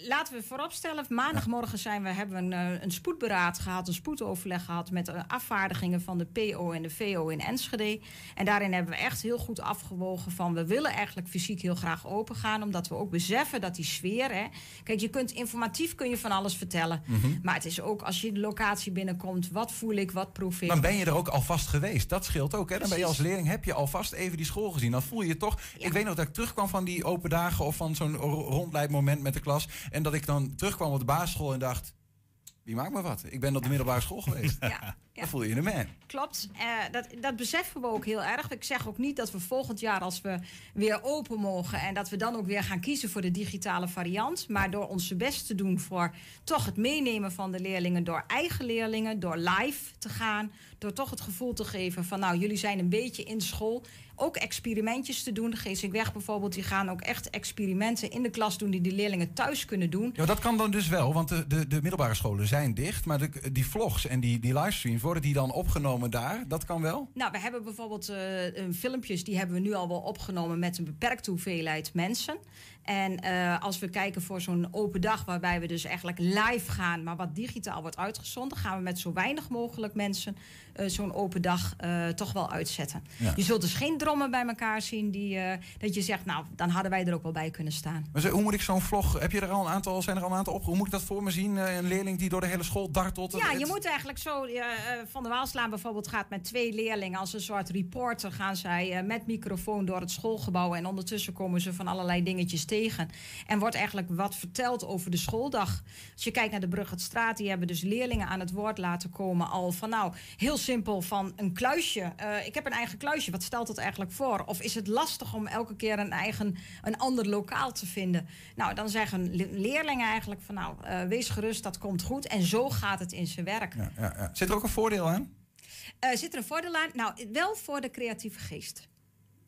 Laten we vooropstellen, maandagmorgen zijn we, hebben we een, eh, een spoedberaad gehad, een spoedoverleg gehad met eh, afvaardigingen van de PO en de VO in Enschede. En daarin hebben we echt heel goed afgewogen van we willen eigenlijk fysiek heel graag open gaan, omdat we ook beseffen dat die sfeer, hè, kijk je kunt informatief kun je van alles vertellen, Mhm. maar het is ook als je de locatie binnenkomt, wat voel ik, wat proef ik. Dan ben je er ook alvast geweest. Dat scheelt ook. Hè? Dan ben je als leerling, heb je alvast even die school gezien. Dan voel je je toch... Ik weet nog dat ik terugkwam van die open dagen... of van zo'n ro- rondleidmoment met de klas. En dat ik dan terugkwam op de basisschool en dacht... Wie maakt me wat? Ik ben op de middelbare school geweest. (laughs) Dan voel je de man. Klopt, Eh, dat, dat beseffen we ook heel erg. Ik zeg ook niet dat we volgend jaar, als we weer open mogen... en dat we dan ook weer gaan kiezen voor de digitale variant. Maar door onze best te doen voor toch het meenemen van de leerlingen... door eigen leerlingen, door live te gaan... door toch het gevoel te geven van... nou, jullie zijn een beetje in school. Ook experimentjes te doen. Gees ik weg bijvoorbeeld, die gaan ook echt experimenten in de klas doen... die de leerlingen thuis kunnen doen. Ja, dat kan dan dus wel, want de, de, de middelbare scholen zijn dicht. Maar de, die vlogs en die, die livestreams, worden die dan opgenomen daar? Dat kan wel? Nou, we hebben bijvoorbeeld eh, filmpjes, die hebben we nu al wel opgenomen met een beperkte hoeveelheid mensen. En eh, als we kijken voor zo'n open dag, waarbij we dus eigenlijk live gaan, maar wat digitaal wordt uitgezonden, gaan we met zo weinig mogelijk mensen eh, zo'n open dag eh, toch wel uitzetten. Ja. Je zult dus geen drommen bij elkaar zien die, eh, dat je zegt, nou, dan hadden wij er ook wel bij kunnen staan. Maar hoe moet ik zo'n vlog... Heb je er al een aantal, zijn er al een aantal op? Hoe moet ik dat voor me zien? Een leerling die door de hele school dartelt? Ja, Het- je moet eigenlijk zo. Van der Waalslaan bijvoorbeeld gaat met twee leerlingen als een soort reporter. Gaan zij met microfoon door het schoolgebouw. En ondertussen komen ze van allerlei dingetjes tegen. En wordt eigenlijk wat verteld over de schooldag. Als je kijkt naar de Bruggetstraat, die hebben dus leerlingen aan het woord laten komen. Al van nou, heel simpel van een kluisje. Eh, ik heb een eigen kluisje. Wat stelt dat eigenlijk voor? Of is het lastig om elke keer een eigen, een ander lokaal te vinden? Nou, dan zeggen le- leerlingen eigenlijk van nou, eh, wees gerust, dat komt goed. En zo gaat het in zijn werk. Ja, ja, ja. Zit er ook een voordeel aan? Eh, zit er een voordeel aan? Nou, wel voor de creatieve geest.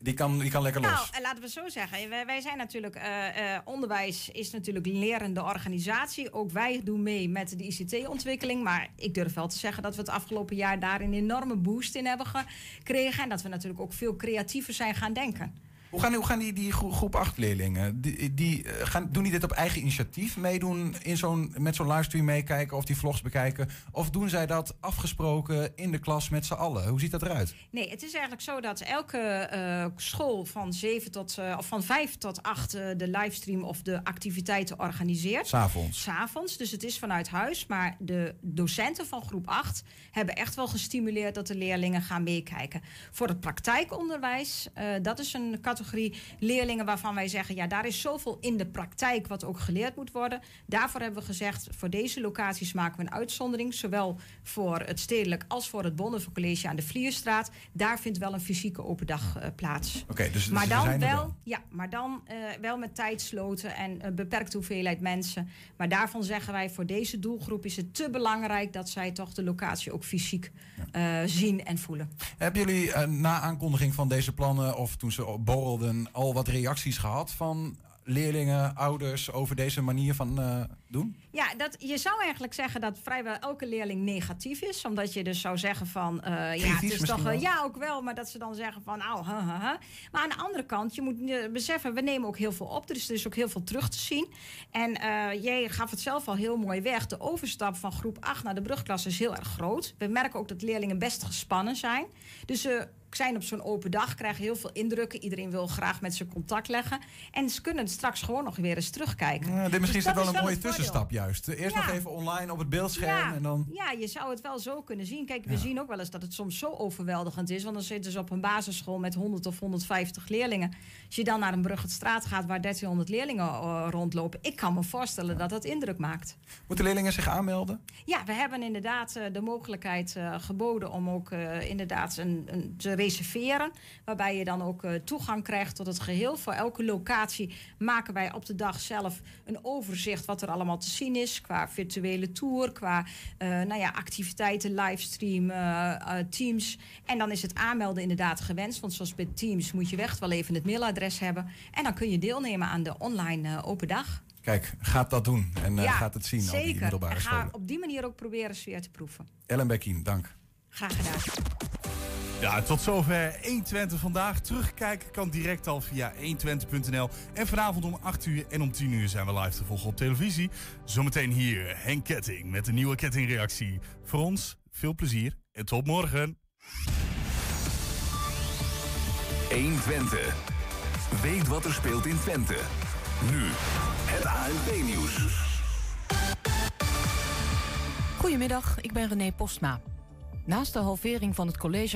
Die kan, kan lekker los. Nou, laten we zo zeggen. Wij, wij zijn natuurlijk, eh, eh, onderwijs is natuurlijk een lerende organisatie. Ook wij doen mee met de ICT-ontwikkeling. Maar ik durf wel te zeggen dat we het afgelopen jaar daar een enorme boost in hebben gekregen. En dat we natuurlijk ook veel creatiever zijn gaan denken. Hoe gaan, hoe gaan die, die gro- groep 8 leerlingen? Die, die, eh, gaan, doen die dit op eigen initiatief meedoen in zo'n, met zo'n livestream meekijken of die vlogs bekijken? Of doen zij dat afgesproken in de klas met z'n allen? Hoe ziet dat eruit? Nee, het is eigenlijk zo dat elke eh, school van, 7 tot, eh, of van 5 tot 8 eh, de livestream of de activiteiten organiseert. S'avonds. S'avonds, dus het is vanuit huis. Maar de docenten van groep 8 hebben echt wel gestimuleerd dat de leerlingen gaan meekijken. Voor het praktijkonderwijs, dat is een categorie categorie leerlingen waarvan wij zeggen, ja, daar is zoveel in de praktijk wat ook geleerd moet worden. Daarvoor hebben we gezegd, voor deze locaties maken we een uitzondering, zowel voor het stedelijk als voor het Bonneven College aan de Vlierstraat. Daar vindt wel een fysieke open dag eh, plaats. Oké, dus, maar dus dan wel, wel. ja, maar dan eh, wel met tijdsloten en een beperkte hoeveelheid mensen. Maar daarvan zeggen wij, voor deze doelgroep is het te belangrijk dat zij toch de locatie ook fysiek eh, zien en voelen. Hebben jullie na aankondiging van deze plannen of toen ze al wat reacties gehad van leerlingen, ouders over deze manier van eh, doen? Ja, dat, je zou eigenlijk zeggen dat vrijwel elke leerling negatief is. Omdat je dus zou zeggen van... eh, ja, het is toch... wel? ja, ook wel. Maar dat ze dan zeggen van... Oh, ha, ha, ha. Maar aan de andere kant, je moet eh, beseffen... we nemen ook heel veel op. Er is dus ook heel veel terug te zien. En eh, jij gaf het zelf al heel mooi weg. De overstap van groep 8 naar de brugklas is heel erg groot. We merken ook dat leerlingen best gespannen zijn. Dus ze zijn op zo'n open dag, krijgen heel veel indrukken. Iedereen wil graag met ze contact leggen. En ze kunnen straks gewoon nog weer eens terugkijken. Ja, dit misschien Dus is dat wel een mooie het tussenstap juist. Eerst Ja. nog even online op het beeldscherm Ja, en dan... ja, je zou het wel zo kunnen zien. Kijk, we Ja. zien ook wel eens dat het soms zo overweldigend is. Want dan zitten ze op een basisschool met 100 of 150 leerlingen. Als je dan naar een Bruggetstraat gaat waar 1300 leerlingen eh, rondlopen. Ik kan me voorstellen dat dat indruk maakt. Moeten leerlingen zich aanmelden? Ja, we hebben inderdaad eh, de mogelijkheid eh, geboden om ook eh, inderdaad een, een, te reserveren. Waarbij je dan ook eh, toegang krijgt tot het geheel. Voor elke locatie maken wij op de dag zelf een overzicht wat er allemaal te zien is. Qua virtuele tour, qua eh, nou ja, activiteiten, livestream, eh, eh, Teams. En dan is het aanmelden inderdaad gewenst. Want zoals bij Teams moet je echt wel even het mailadres hebben. En dan kun je deelnemen aan de online open dag. Kijk, gaat dat doen en Ja, gaat het zien al die zeker. middelbare en ga scholen. op die manier ook proberen sfeer te proeven. Ellen Bekkien, dank. Graag gedaan. Ja, tot zover 120 vandaag. Terugkijken kan direct al via 120.nl. En vanavond om 8 uur en om 10 uur zijn we live te volgen op televisie. Zometeen hier Henk Ketting met een nieuwe kettingreactie. Voor ons veel plezier en tot morgen. 120. Weet wat er speelt in Twente. Nu het ANP-nieuws. Goedemiddag, ik ben René Postma. Naast de halvering van het college